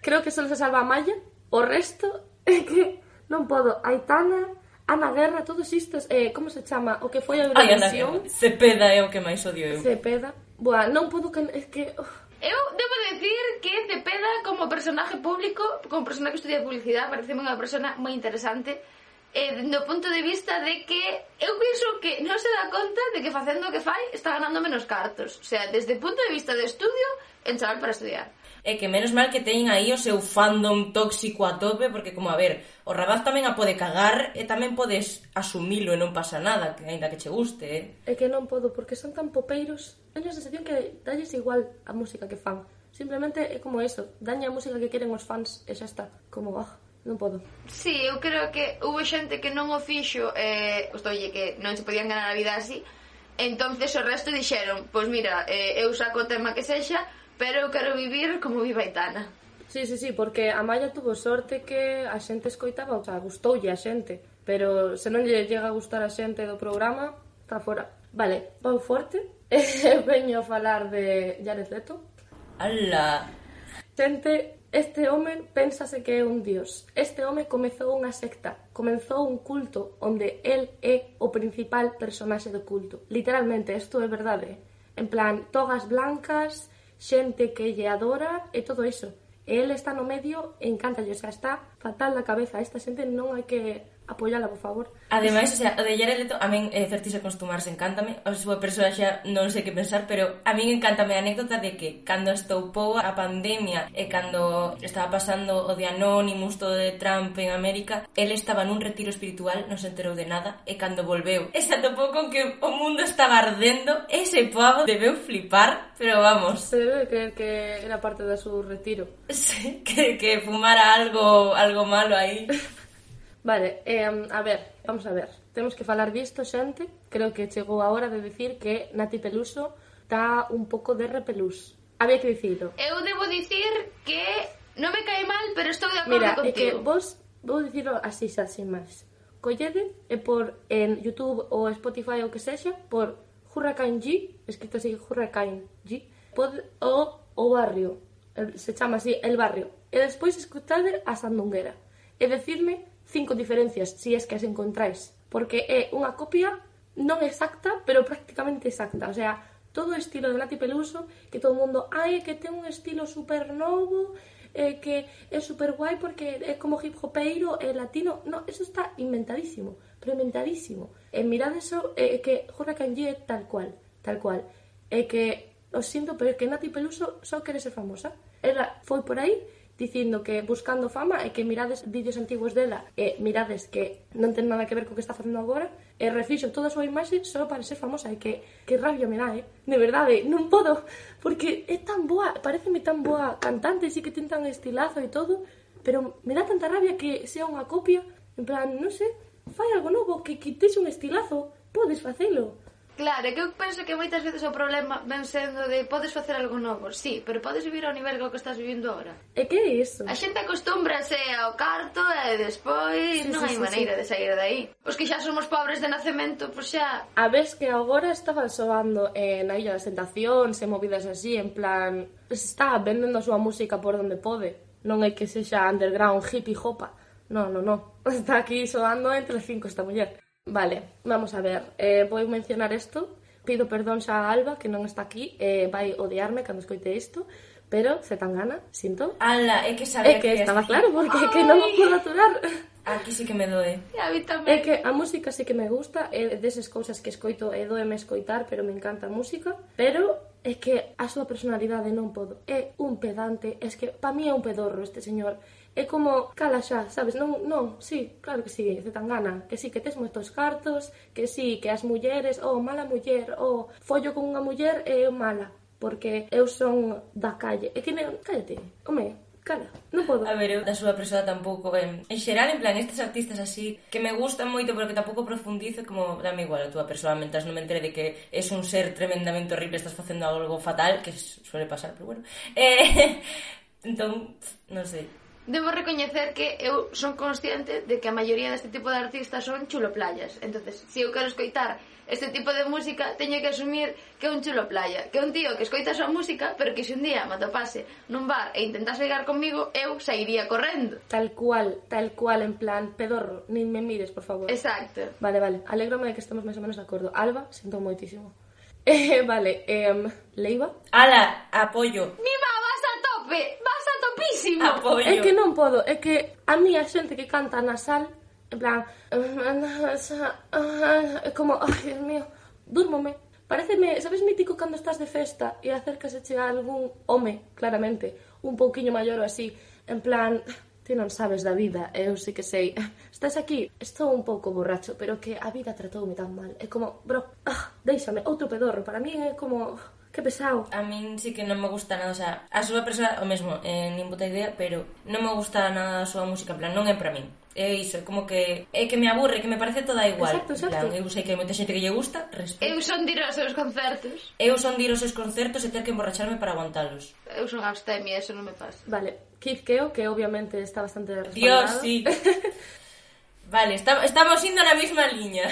Creo que só se salva a Maya, o resto é que non podo. Aitana, Ana Guerra, todos istos, eh, como se chama? O que foi a Eurovisión? Cepeda é o que máis odio eu. Cepeda. Boa, non podo que... É que... Eu debo decir que Cepeda como personaje público, como persona que estudia publicidade, parece unha persona moi interesante, eh, no punto de vista de que eu penso que non se dá conta de que facendo o que fai está ganando menos cartos. O sea, desde o punto de vista de estudio, en chaval para estudiar. É que menos mal que teñen aí o seu fandom tóxico a tope, porque como a ver, o Rabaz tamén a pode cagar e tamén podes asumilo e non pasa nada, que aínda que che guste, eh? É que non podo, porque son tan popeiros, teño a sensación que dalles igual a música que fan. Simplemente é como eso, daña a música que queren os fans e xa está, como, ah, Non podo. Sí, eu creo que hubo xente que non o fixo eh, Ostolle, que non se podían ganar a vida así Entonces o resto dixeron Pois pues mira, eh, eu saco o tema que sexa Pero eu quero vivir como viva Itana Sí, sí, sí, porque a Maya tuvo sorte que a xente escoitaba, o sea, gustoulle a xente, pero se non lle chega a gustar a xente do programa, está fora. Vale, vou forte, e veño a falar de Jared Leto. Ala! Xente Este home pénsase que é un dios. Este home comezou unha secta, comenzou un culto onde el é o principal personaxe do culto. Literalmente, isto é verdade. Eh? En plan, togas blancas, xente que lle adora e todo iso. E el está no medio e encanta, xa está fatal da cabeza. Esta xente non hai que apoyala, por favor. Ademais, o sea, o de Jared Leto, a min eh, Certise acostumarse, encántame, a súa persoa xa non sei que pensar, pero a min encántame a anécdota de que cando estoupou a pandemia e cando estaba pasando o de Anonymous, todo de Trump en América, el estaba nun retiro espiritual, non se enterou de nada, e cando volveu, e se atopou con que o mundo estaba ardendo, ese pavo debeu flipar, pero vamos. Se debe creer que era parte do seu retiro. Sí, que, que fumara algo, algo malo aí. Vale, eh, a ver, vamos a ver. Temos que falar disto, xente. Creo que chegou a hora de dicir que Nati Peluso está un pouco de repelús. Había que dicilo. Eu debo dicir que non me cae mal, pero estou de acordo Mira, contigo. Mira, que vos, vou dicilo así xa, sin máis. Collede e por en YouTube ou Spotify ou que sexa, por Hurricane G, escrito así Hurricane G, pod, o, o barrio, el, se chama así El Barrio. E despois escutade a Sandunguera. E decirme cinco diferencias, si es que as encontráis, porque é unha copia non exacta, pero prácticamente exacta, o sea, todo o estilo de Nati Peluso, que todo o mundo, ai, que ten un estilo super novo, eh, que é super guai porque é como hip hopeiro, é latino, no, eso está inventadísimo, pero inventadísimo. E mirad eso, é eh, que Jorge Kanji é tal cual, tal cual. É que, os sinto, pero é que Nati Peluso só quere ser famosa. Ela foi por aí dicindo que buscando fama e que mirades vídeos antigos dela e mirades que non ten nada que ver co que está facendo agora e refixo toda a súa imaxe só para ser famosa e que, que rabia me dá, eh? de verdade, non podo porque é tan boa, pareceme tan boa cantante, si que ten tan estilazo e todo pero me dá tanta rabia que sea unha copia en plan, non sei, fai algo novo que quites un estilazo podes facelo Claro, que eu penso que moitas veces o problema ven sendo de podes facer algo novo, sí, pero podes vivir ao nivel que estás vivindo agora. E que é iso? A xente acostúmbrase ao carto e despois sí, non sí, hai sí, maneira sí. de sair de aí. Os que xa somos pobres de nacemento, pois xa... A vez que agora estaba soando eh, na Illa das Tentacións e movidas así, en plan... Está vendendo a súa música por onde pode. Non é que sexa underground hippie hopa. Non, non, non. Está aquí soando entre cinco esta muller. Vale, vamos a ver. Eh, vou mencionar isto. Pido perdón xa a Alba, que non está aquí. Eh, vai odiarme cando escoite isto. Pero, se tan gana, sinto. Ala, é que sabía é que, que estaba aquí. claro, porque é que non o puedo aturar. Aquí sí que me doe. E a mí tamén. É que a música sí que me gusta, é deses cousas que escoito e doeme escoitar, pero me encanta a música. Pero é que a súa personalidade non podo. É un pedante, é que pa mí é un pedorro este señor é como, cala xa, sabes, non, non, sí, claro que sí, de tan gana, que sí, que tes moitos cartos, que sí, que as mulleres, oh, mala muller, oh, follo con unha muller e eh, mala, porque eu son da calle, e non, cállate, home, cala, non podo. A ver, eu da súa persoa tampouco, ben, en xeral, en plan, estes artistas así, que me gustan moito, pero que tampouco profundizo, como, dame igual a túa persoa, mentras non me entere de que es un ser tremendamente horrible, estás facendo algo fatal, que suele pasar, pero bueno. Eh, entón, non sei debo recoñecer que eu son consciente de que a maioría deste tipo de artistas son chulo playas. Entonces, se eu quero escoitar este tipo de música, teño que asumir que é un chulo playa, que é un tío que escoita a súa música, pero que se un día me atopase nun bar e intentase ligar comigo, eu sairía correndo. Tal cual, tal cual, en plan, pedorro, nin me mires, por favor. Exacto. Vale, vale, alegrome de que estamos máis ou menos de acordo. Alba, sinto moitísimo. Eh, vale, eh, Leiva? Ala, apoio. ¡Viva! tope, vas a topísimo. A ah, pois é que non podo, é que a mí a xente que canta nasal, en plan, como, ai, Dios mío, dúrmome. Pareceme, sabes mítico cando estás de festa e acércase a algún home, claramente, un pouquiño maior ou así, en plan, ti non sabes da vida, eu sí que sei. Estás aquí, estou un pouco borracho, pero que a vida tratoume tan mal. É como, bro, ah, déixame, outro pedorro. Para mí é como Que pesado. A min sí que non me gusta nada, o sea, a súa persoa o mesmo, eh, nin puta idea, pero non me gusta nada a súa música, en plan, non é para min. É iso, é como que é que me aburre, que me parece toda igual. Exacto, exacto. Plan, eu sei que hai moita xente que lle gusta, respeto. Eu son dir aos seus concertos. Eu son dir aos seus concertos e ter que emborracharme para aguantalos. Eu son abstemia, eso non me pasa. Vale, Keith Keo, que obviamente está bastante respaldado. Dios, sí. vale, está, estamos indo na mesma liña.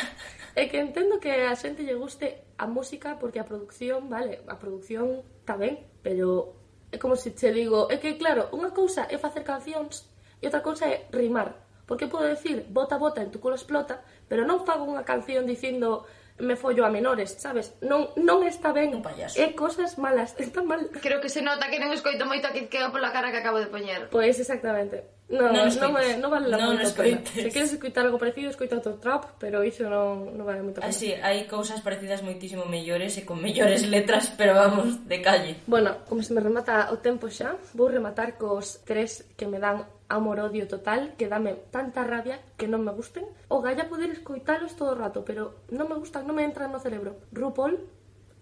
É que entendo que a xente lle guste a música porque a producción, vale, a producción está ben, pero é como se che digo, é que claro, unha cousa é facer cancións e outra cousa é rimar. Porque podo decir, bota, bota, en tu culo explota, pero non fago unha canción dicindo me follo a menores, sabes? Non, non está ben. Un payaso. É cosas malas, está mal. Creo que se nota que non escoito moito a Kizkeo pola cara que acabo de poñer. Pois, exactamente. No, non, non, é, non vale non moito Se queres escutar algo parecido, escoita outro trap, pero iso non, non vale moito. Así, ah, hai cousas parecidas moitísimo mellores e con mellores letras, pero vamos, de calle. Bueno, como se me remata o tempo xa, vou rematar cos tres que me dan amor-odio total, que dame tanta rabia que non me gusten. O galla poder escoitalos todo o rato, pero non me gustan, non me entran no cerebro. RuPaul,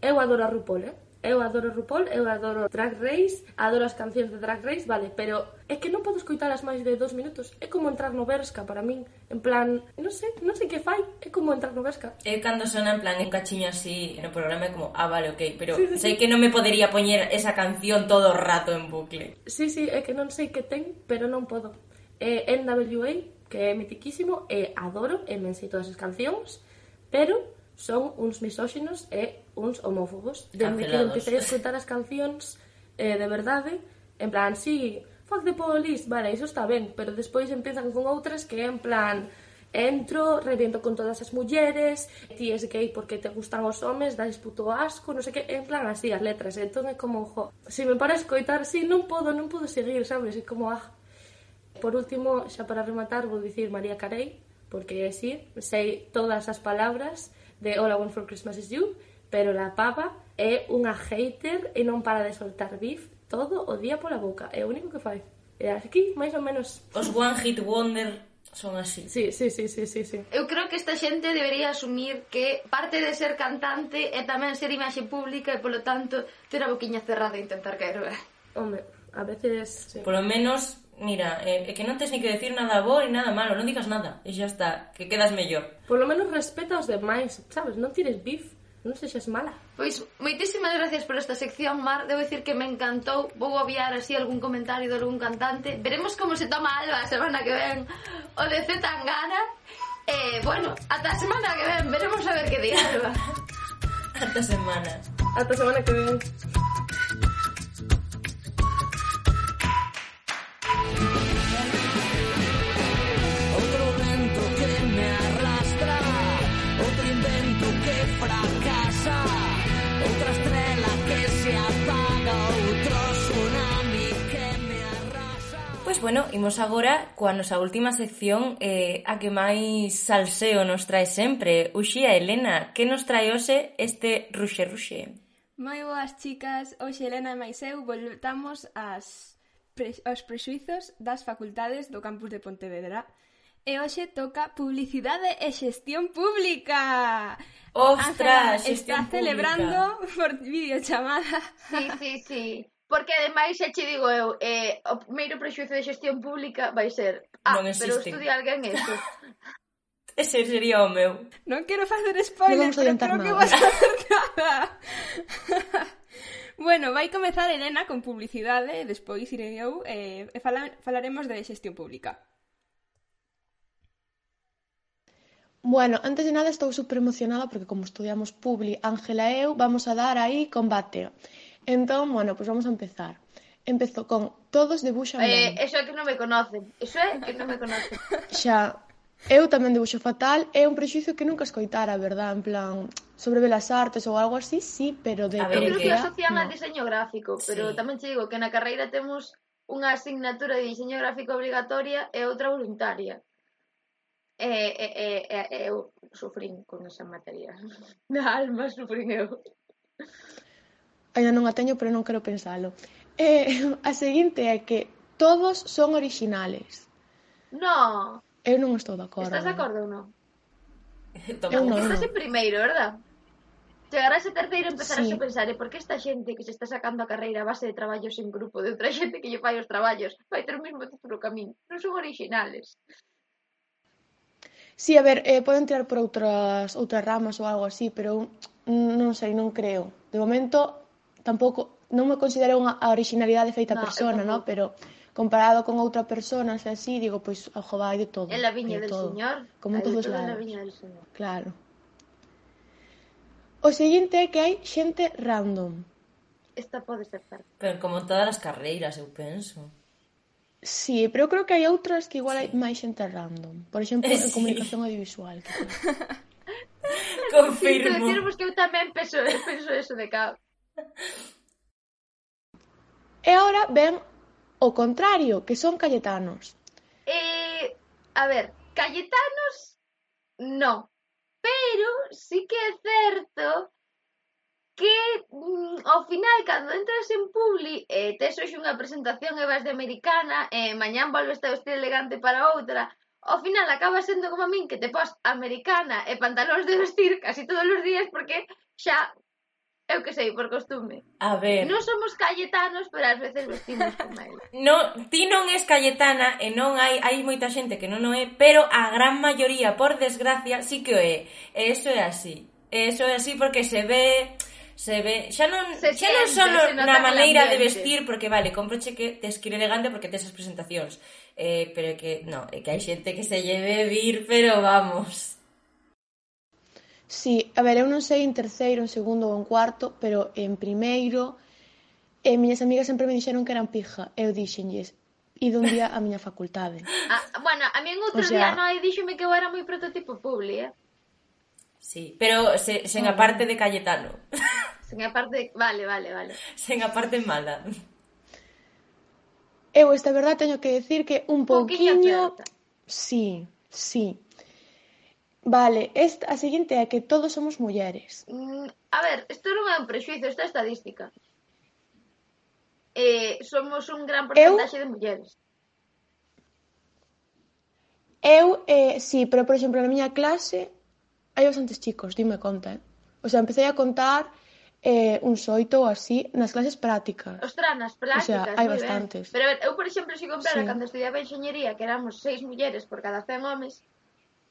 eu adoro a RuPaul, eh? eu adoro RuPaul, eu adoro Drag Race, adoro as cancións de Drag Race, vale, pero é que non podo escoitalas máis de dos minutos. É como entrar no Berska para min. En plan, non sei, non sei que fai. É como entrar no Berska. É cando sona en plan un cachiño así no programa é como, ah, vale, ok. Pero sí, sí, sei sí. que non me podería poñer esa canción todo o rato en bucle. Sí, sí, é que non sei que ten, pero non podo. É NWA, que é mitiquísimo, e adoro, e me sei todas as cancións, pero son uns misóxinos e uns homófobos. Dende que empecé a escutar as cancións eh, de verdade, en plan, sí, fuck the police, vale, iso está ben, pero despois empezan con outras que en plan entro, reviento con todas as mulleres, ti es gay porque te gustan os homes, dais puto asco, non sei que, en plan así as letras, entón é como, jo, se me para escoitar, si, sí, non podo, non podo seguir, sabes, é como, ah. Por último, xa para rematar, vou dicir María Carey, porque si, sí, sei todas as palabras, de All I Want for Christmas is You, pero la pava é unha hater e non para de soltar beef todo o día pola boca. É o único que fai. E aquí, máis ou menos... Os One Hit Wonder son así. Sí, sí, sí, sí, sí, sí. Eu creo que esta xente debería asumir que parte de ser cantante é tamén ser imaxe pública e, polo tanto, ter a boquiña cerrada e intentar caer ben. Hombre, a veces... Sí. Por lo menos mira, é, eh, que non tens ni que decir nada bo ni nada malo, non digas nada, e xa está, que quedas mellor. Por lo menos respeta os demais, sabes, non tires bif, non sexas mala. Pois, moitísimas gracias por esta sección, Mar. Debo dicir que me encantou. Vou obviar así algún comentario de algún cantante. Veremos como se toma Alba a semana que ven o de Z Tangana. Eh, bueno, ata a semana que ven. Veremos a ver que di Alba. ata semana. Ata semana que ven. Pois, bueno, imos agora coa nosa última sección eh, a que máis salseo nos trae sempre. Uxía, Elena, que nos trae hoxe este ruxe ruxe? Moi boas, chicas. Hoxe, Elena e máis eu, voltamos as pre aos prexuizos das facultades do campus de Pontevedra. E hoxe toca publicidade e xestión pública. Ostras, Ángela xestión está pública. celebrando por videochamada. Sí, sí, sí. Porque ademais xa che digo eu, eh, o primeiro prexuizo de xestión pública vai ser, ah, non existe. pero estudia alguén eso. Ese sería o meu. Non quero facer spoiler, pero creo nada. que vas a facer nada. bueno, vai comezar Elena con publicidade, e despois iré eu eh, e fala, falaremos de xestión pública. Bueno, antes de nada estou super emocionada porque como estudiamos Publi, Ángela e eu vamos a dar aí combate. Entón, bueno, pois pues vamos a empezar. Empezo con Todos debuxan eh, ben. Eso é que non me conocen. Eso é que non me conocen. Xa, eu tamén debuxo fatal. É un prexuizo que nunca escoitara, verdad? En plan, sobre belas artes ou algo así, sí, pero de... A ver, eu creo que, que asocian no. a diseño gráfico, pero sí. tamén che digo que na carreira temos unha asignatura de diseño gráfico obligatoria e outra voluntaria. E, e, e, e eu sufrín con esa materia. Na alma sufrín eu ainda non a teño, pero non quero pensalo. Eh, a seguinte é que todos son originales. No. Eu non estou de acordo. Estás de acordo ou non? Eu non. Estás en primeiro, verdad? Chegarás a terceiro e empezarás sí. a pensar e por que esta xente que se está sacando a carreira a base de traballos en grupo de outra xente que lle fai os traballos vai ter o mesmo título que a min. Non son originales. Sí, a ver, eh, poden tirar por outras outras ramas ou algo así, pero non sei, non creo. De momento, tampouco non me considero unha a originalidade feita ah, no, persona, no, pero comparado con outra persona, se así, digo, pois, pues, ojo, vai de todo. É la viña del todo. señor. Como todos os lados. Del señor. Claro. O seguinte é que hai xente random. Esta pode ser parte. Pero como todas as carreiras, eu penso. Sí, pero eu creo que hai outras que igual sí. hai máis xente random. Por exemplo, eh, sí. comunicación audiovisual. Que Confirmo. Sí, que eu tamén penso, penso eso de cabo. E agora vén o contrario, que son cayetanos. Eh, a ver, cayetanos non, pero sí que é certo que mm, ao final cando entras en Publi e eh, tes hoxe unha presentación e vas de americana e eh, mañán volves a vestir elegante para outra, ao final acaba sendo como a min que te pos americana e pantalóns de vestir casi todos os días porque xa Eu que sei, por costume. A ver. Non somos cayetanos, pero ás veces vestimos como ela. No, ti non és cayetana e non hai hai moita xente que non o é, pero a gran maioría, por desgracia, sí que o é. E eso é así. E eso é así porque se ve se ve, xa non, se xa non solo se na maneira de vestir, porque vale, comproche que tes que ir elegante porque tes as presentacións, eh, pero que, no, é que hai xente que se lleve vir, pero vamos. Sí, a ver, eu non sei en terceiro, en segundo ou en cuarto, pero en primeiro e miñas amigas sempre me dixeron que eran pija. Eu dixenlles, ido un día á miña facultade. Ah, bueno, a mí en outro o sea... día nai díxome que eu era moi prototipo publi, eh? Sí, pero se, sen a parte de Cayetano. Sen a parte... Vale, vale, vale. Sen a parte mala. Eu esta verdad teño que decir que un pouquiño... Sí, sí. Vale, esta, a seguinte é que todos somos mulleres. Mm, a ver, isto non é un prexuizo, esta estadística. Eh, somos un gran porcentaxe de mulleres. Eu, eh, sí, pero, por exemplo, na miña clase hai bastantes chicos, dime conta, eh? O sea, empecé a contar eh, uns oito ou así nas clases prácticas. Ostras, nas prácticas, o sea, hai bastantes. Ben. Pero a ver, eu, por exemplo, se si comprara sí. cando estudiaba enxeñería que éramos seis mulleres por cada 100 homes,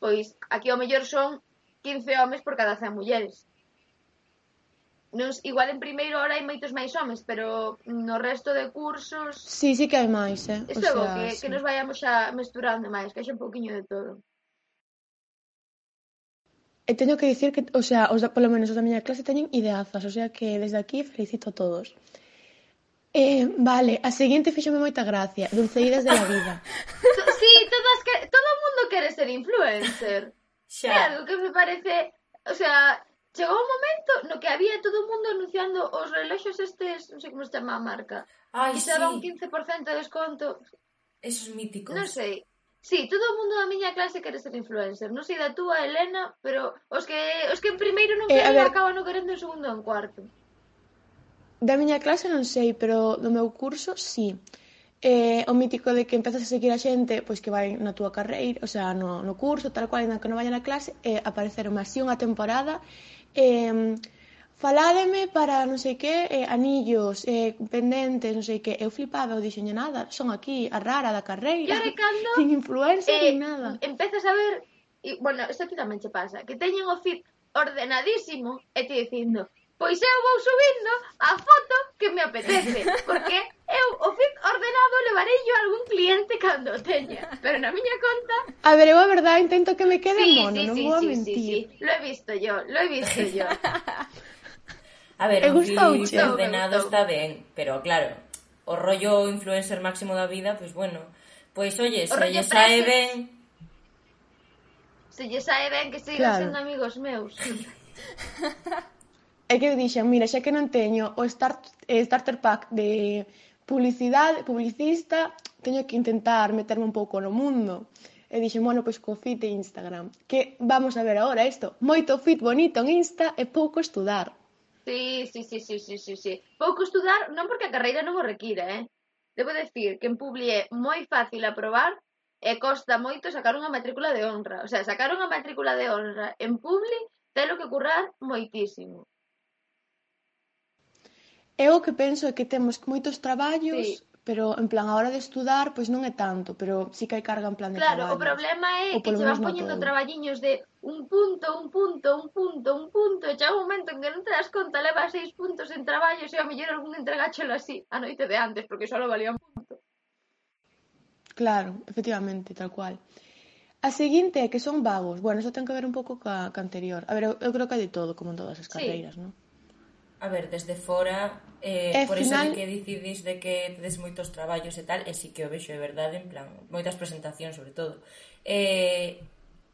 pois aquí ao mellor son 15 homes por cada 100 mulleres. Non, igual en primeiro hora hai moitos máis homes, pero no resto de cursos... Sí, sí que hai máis, eh? Isto o sea, que, sí. que nos vayamos a mesturando máis, que haxa un poquinho de todo. E teño que dicir que, o sea, os da, polo menos os da miña clase teñen ideazas, o sea que desde aquí felicito a todos. Eh, vale, a seguinte fíxome moita gracia, dulceiras de la vida. sí, todas que todo queres ser influencer. Xa. É algo que me parece, o sea, chegou un momento no que había todo o mundo anunciando oh, os reloxos estes, non sei como se chama a marca. Ai, que sí. un 15% de desconto. Esos míticos. Non sei. Sí, todo o mundo da miña clase quere ser influencer. Non sei da túa, Elena, pero os que os que en primeiro non queren eh, ver... acaban non querendo en segundo ou en cuarto. Da miña clase non sei, pero do meu curso sí eh, o mítico de que empezas a seguir a xente pois que vai na túa carreira, o sea, no, no curso, tal cual, ainda que non vaya na clase, eh, apareceron así unha temporada, eh, faládeme para non sei que, eh, anillos, eh, pendentes, non sei que, eu flipaba, eu dixenlle nada, son aquí, a rara da carreira, claro, cando, sin influencia, eh, nin nada. Empezas a ver, e, bueno, isto aquí tamén che pasa, que teñen o feed ordenadísimo e te dicindo, pois eu vou subindo a foto que me apetece, porque eu o feed ordenado levarei yo a algún cliente cando o teña, pero na miña conta... A ver, eu a verdade intento que me quede sí, mono, sí, non sí, vou sí, a mentir. Sí, sí. Lo he visto yo, lo he visto yo. a ver, o feed ordenado está ben, pero claro, o rollo influencer máximo da vida, pois pues bueno, pois pues, oye, se lle sae ben... Se lle sae ben que sigan claro. sendo amigos meus. É que eu dixen, mira, xa que non teño o start, eh, starter pack de publicidade, publicista, teño que intentar meterme un pouco no mundo. E dixen, bueno, pois co fit e Instagram. Que vamos a ver agora isto. Moito fit bonito en Insta e pouco estudar. Sí, sí, sí, sí, sí, sí, sí. Pouco estudar non porque a carreira non o requira, eh? Debo decir que en Publi é moi fácil aprobar e costa moito sacar unha matrícula de honra. O sea, sacar unha matrícula de honra en Publi telo que currar moitísimo. Eu o que penso é que temos moitos traballos, sí. pero en plan a hora de estudar, pois non é tanto, pero sí que hai carga en plan de Claro, traballo. o problema é que che van poñendo traballiños de un punto, un punto, un punto, un punto, e chega un momento en que non te das conta, leva seis puntos en traballos e a mellor algún entregáchelo así a noite de antes, porque só valía un punto. Claro, efectivamente, tal cual. A seguinte é que son vagos. Bueno, eso ten que ver un pouco ca, ca anterior. A ver, eu, eu creo que hai de todo, como en todas as carreiras, sí. non? a ver, desde fora, eh, e por final... eso de que decidís de que tedes moitos traballos e tal, e si que o vexo é verdade, en plan, moitas presentacións sobre todo. Eh,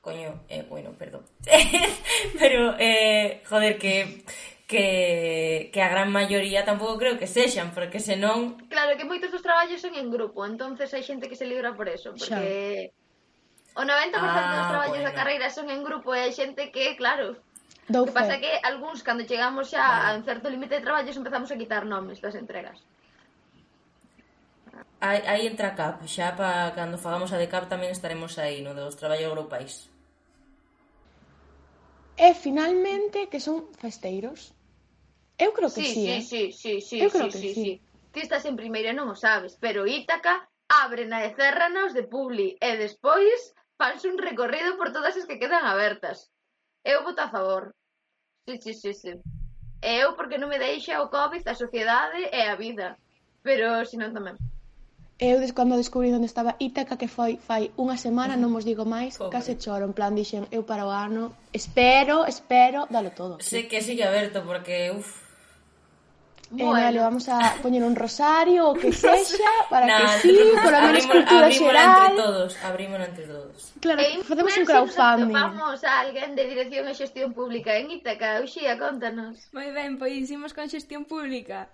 coño, eh, bueno, perdón. Pero, eh, joder, que que, que a gran maioría tampouco creo que sexan, porque senón... Claro, que moitos dos traballos son en grupo, entonces hai xente que se libra por eso, porque... Xa. O 90% ah, dos traballos bueno. da carreira son en grupo e hai xente que, claro, Dou que pasa que algúns, cando chegamos xa a un certo límite de traballos, empezamos a quitar nomes das entregas. Aí, aí entra a CAP, xa pa cando fagamos a de CAP tamén estaremos aí, no dos traballos grupais. E finalmente que son festeiros. Eu creo que sí, sí, sí, eh? sí, sí, sí, Eu creo sí, que sí, sí. sí. Ti estás en primeira non o sabes, pero Ítaca abre na e cerranos de Publi e despois fanse un recorrido por todas as que quedan abertas. Eu voto a favor. Sí, sí, sí, sí. E eu porque non me deixa o COVID, a sociedade e a vida. Pero senón tamén. Eu des cando descubrí onde estaba Ítaca que foi fai unha semana, non vos digo máis, Pobre. case choro, en plan dixen, eu para o ano, espero, espero, dalo todo. Sei que sigue aberto porque uf, Eh, bueno. eh, vale, vamos a poñer un rosario o que sexa para nah, que sí, polo menos cultura xeral. Abrímonos entre todos, abrímonos entre todos. Claro, e facemos un crowdfunding. Vamos a alguén de dirección e xestión pública en Ítaca, Uxía, contanos. Moi ben, pois hicimos con xestión pública.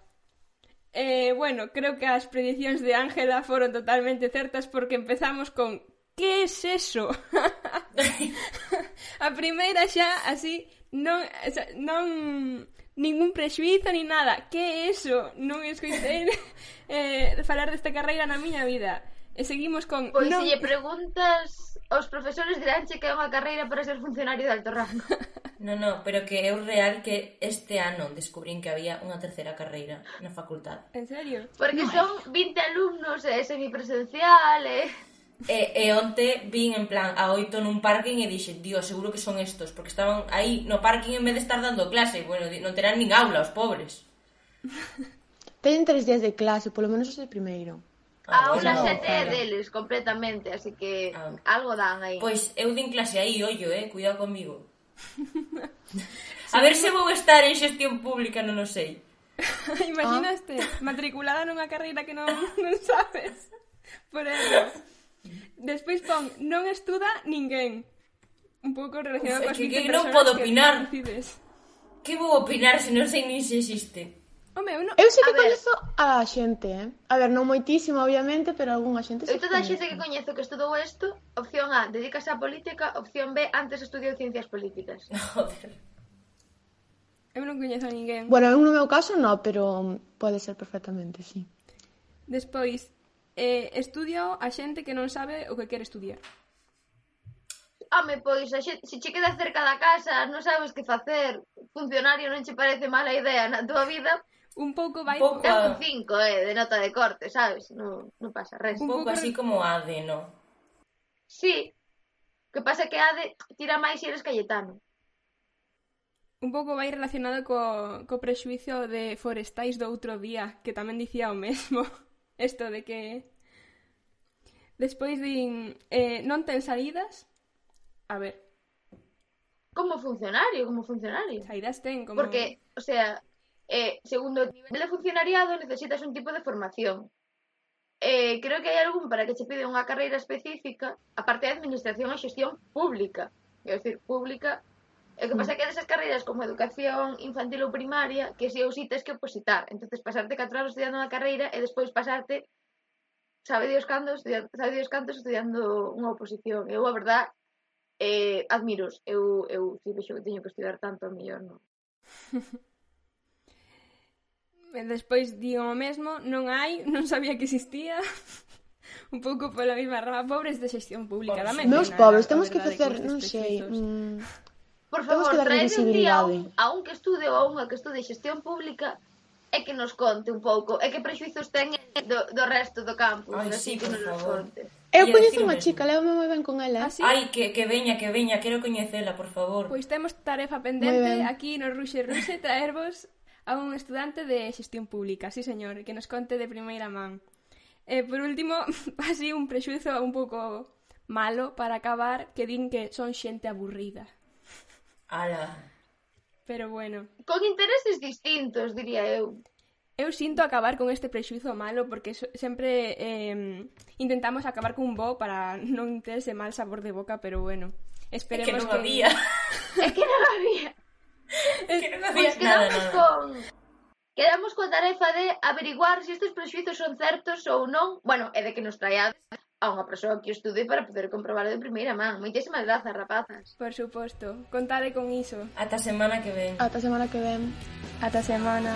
Eh, bueno, creo que as predicións de Ángela foron totalmente certas porque empezamos con Que es eso? a primeira xa así non, non ningún prexuizo ni nada. Que é eso? Non escoitei eh, falar desta carreira na miña vida. E seguimos con... Pois non... se lle preguntas aos profesores diránche que é unha carreira para ser funcionario de alto rango. No, no, pero que é o real que este ano descubrín que había unha terceira carreira na facultade. En serio? Porque no. son 20 alumnos, é semipresencial, eh. E, e onte vin en plan a oito nun parking e dixe, dios, seguro que son estos, porque estaban aí no parking en vez de estar dando clase. Bueno, non terán nin aula os pobres. Teñen tres días de clase, polo menos os de primeiro. Ah, a aula sete claro. deles completamente, así que ah. algo dan aí. Pois eu din clase aí, ollo, eh, cuidado comigo. a ver se vou estar en xestión pública, non o sei. Imaginaste, ah. matriculada nunha carreira que non, non sabes. Por eso. Despois pon, non estuda ninguén. Un pouco relacionado coas que, que, que non podo opinar. Que, que vou opinar se non sei nin se existe? Home, eu, non... eu sei que coñezo a xente, eh? A ver, non moitísimo, obviamente, pero algunha xente Eu toda a xente que coñezo que estudou isto, opción A, dedícase á política, opción B, antes estudiou ciencias políticas. Joder. Eu non coñezo a ninguén. Bueno, eu no meu caso no, pero pode ser perfectamente, sí. Despois, eh, estudio a xente que non sabe o que quere estudiar. Home, pois, a xente, se che queda cerca da casa, non sabes que facer, funcionario non che parece mala idea na tua vida, un pouco vai Un pouco... A... un 5, eh, de nota de corte, sabes? Non non pasa res. Un pouco, así como Ade, no? Sí. Que pasa que Ade tira máis se eres Cayetano. Un pouco vai relacionado co, co prexuicio de Forestais do outro día, que tamén dicía o mesmo. Esto de que... Despois din, eh, non ten saídas. A ver. Como funcionario, como funcionario. Saídas ten, como... Porque, o sea, eh, segundo o nivel de funcionariado necesitas un tipo de formación. Eh, creo que hai algún para que se pide unha carreira específica, aparte de administración e xestión pública. Quero decir, pública E o que pasa é mm. que desas carreiras como educación infantil ou primaria, que si ou si tes que opositar. entonces pasarte 4 anos estudiando unha carreira e despois pasarte sabe Dios cando estudiando, sabe Dios cantos estudiando unha oposición. Eu a verdad eh, admiros. Eu, eu si vexo que teño que estudar tanto, a mellor non. e despois digo o mesmo, non hai, non sabía que existía. un pouco pola mesma rama, pobres de xestión pública, Por, da medicina, Meus pobres, temos que facer, non sei, mm, Por favor, traede un día a un que estude ou a unha que estude xestión pública e que nos conte un pouco e que prexuizos ten do, do resto do campus. Ai, así sí, que nos favor. conte. Eu coñezo unha chica, levo moi ben con ela. Ah, sí? Ai, que, que veña, que veña, quero coñecela, por favor. Pois temos tarefa pendente aquí no Ruxe Ruxe traervos a un estudante de xestión pública, sí señor, que nos conte de primeira man. E eh, por último, así un prexuizo un pouco malo para acabar que din que son xente aburrida. Ala. Pero bueno. Con intereses distintos, diría eu. Eu sinto acabar con este prexuizo malo porque sempre eh, intentamos acabar cun bo para non ter ese mal sabor de boca, pero bueno, esperemos é que... non que... había. é que non había. É que non había pues nada, nada. Con... Quedamos coa tarefa de averiguar se si estes prexuizos son certos ou non. Bueno, é de que nos traiades a unha persoa que estude para poder comprobar de primeira man. Moitísimas grazas, rapazas. Por suposto. Contade con iso. Ata semana que ven. Ata semana que ven. Ata semana.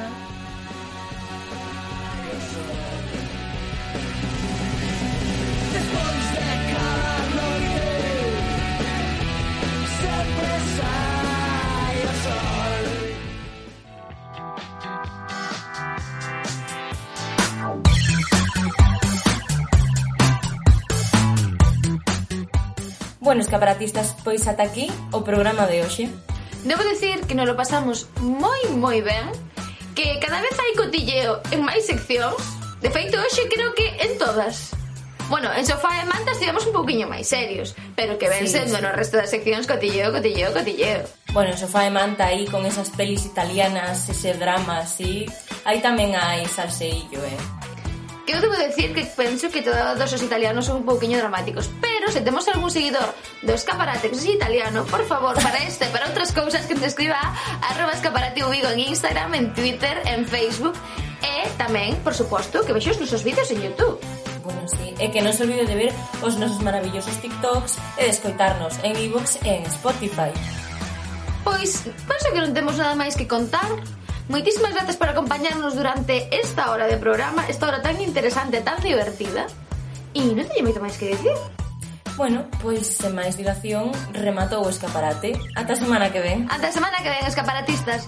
bueno, escaparatistas, pois ata aquí o programa de hoxe. Debo decir que nos lo pasamos moi moi ben, que cada vez hai cotilleo en máis seccións, de feito hoxe creo que en todas. Bueno, en sofá e manta estivemos un pouquiño máis serios, pero que ven sí, sendo sí. no resto das seccións cotilleo, cotilleo, cotilleo. Bueno, en sofá e manta aí con esas pelis italianas, ese drama así, aí tamén hai salseillo, eh. Eu debo decir que penso que todos os italianos son un pouquiño dramáticos, pero se temos algún seguidor do escaparate que sexa italiano, por favor, para este e para outras cousas que te escriba arroba escaparate Vigo en Instagram, en Twitter, en Facebook e tamén, por suposto, que vexos nosos vídeos en Youtube bueno, sí, e que non se olvide de ver os nosos maravillosos TikToks e de escoitarnos en iVoox e en Spotify. Pois, penso que non temos nada máis que contar Moitísimas grazas por acompañarnos durante esta hora de programa, esta hora tan interesante, tan divertida. E non teño moito máis que dicir. Bueno, pois sen máis dilación rematou o escaparate. Ata a semana que ven. Ata a semana que ven, escaparatistas.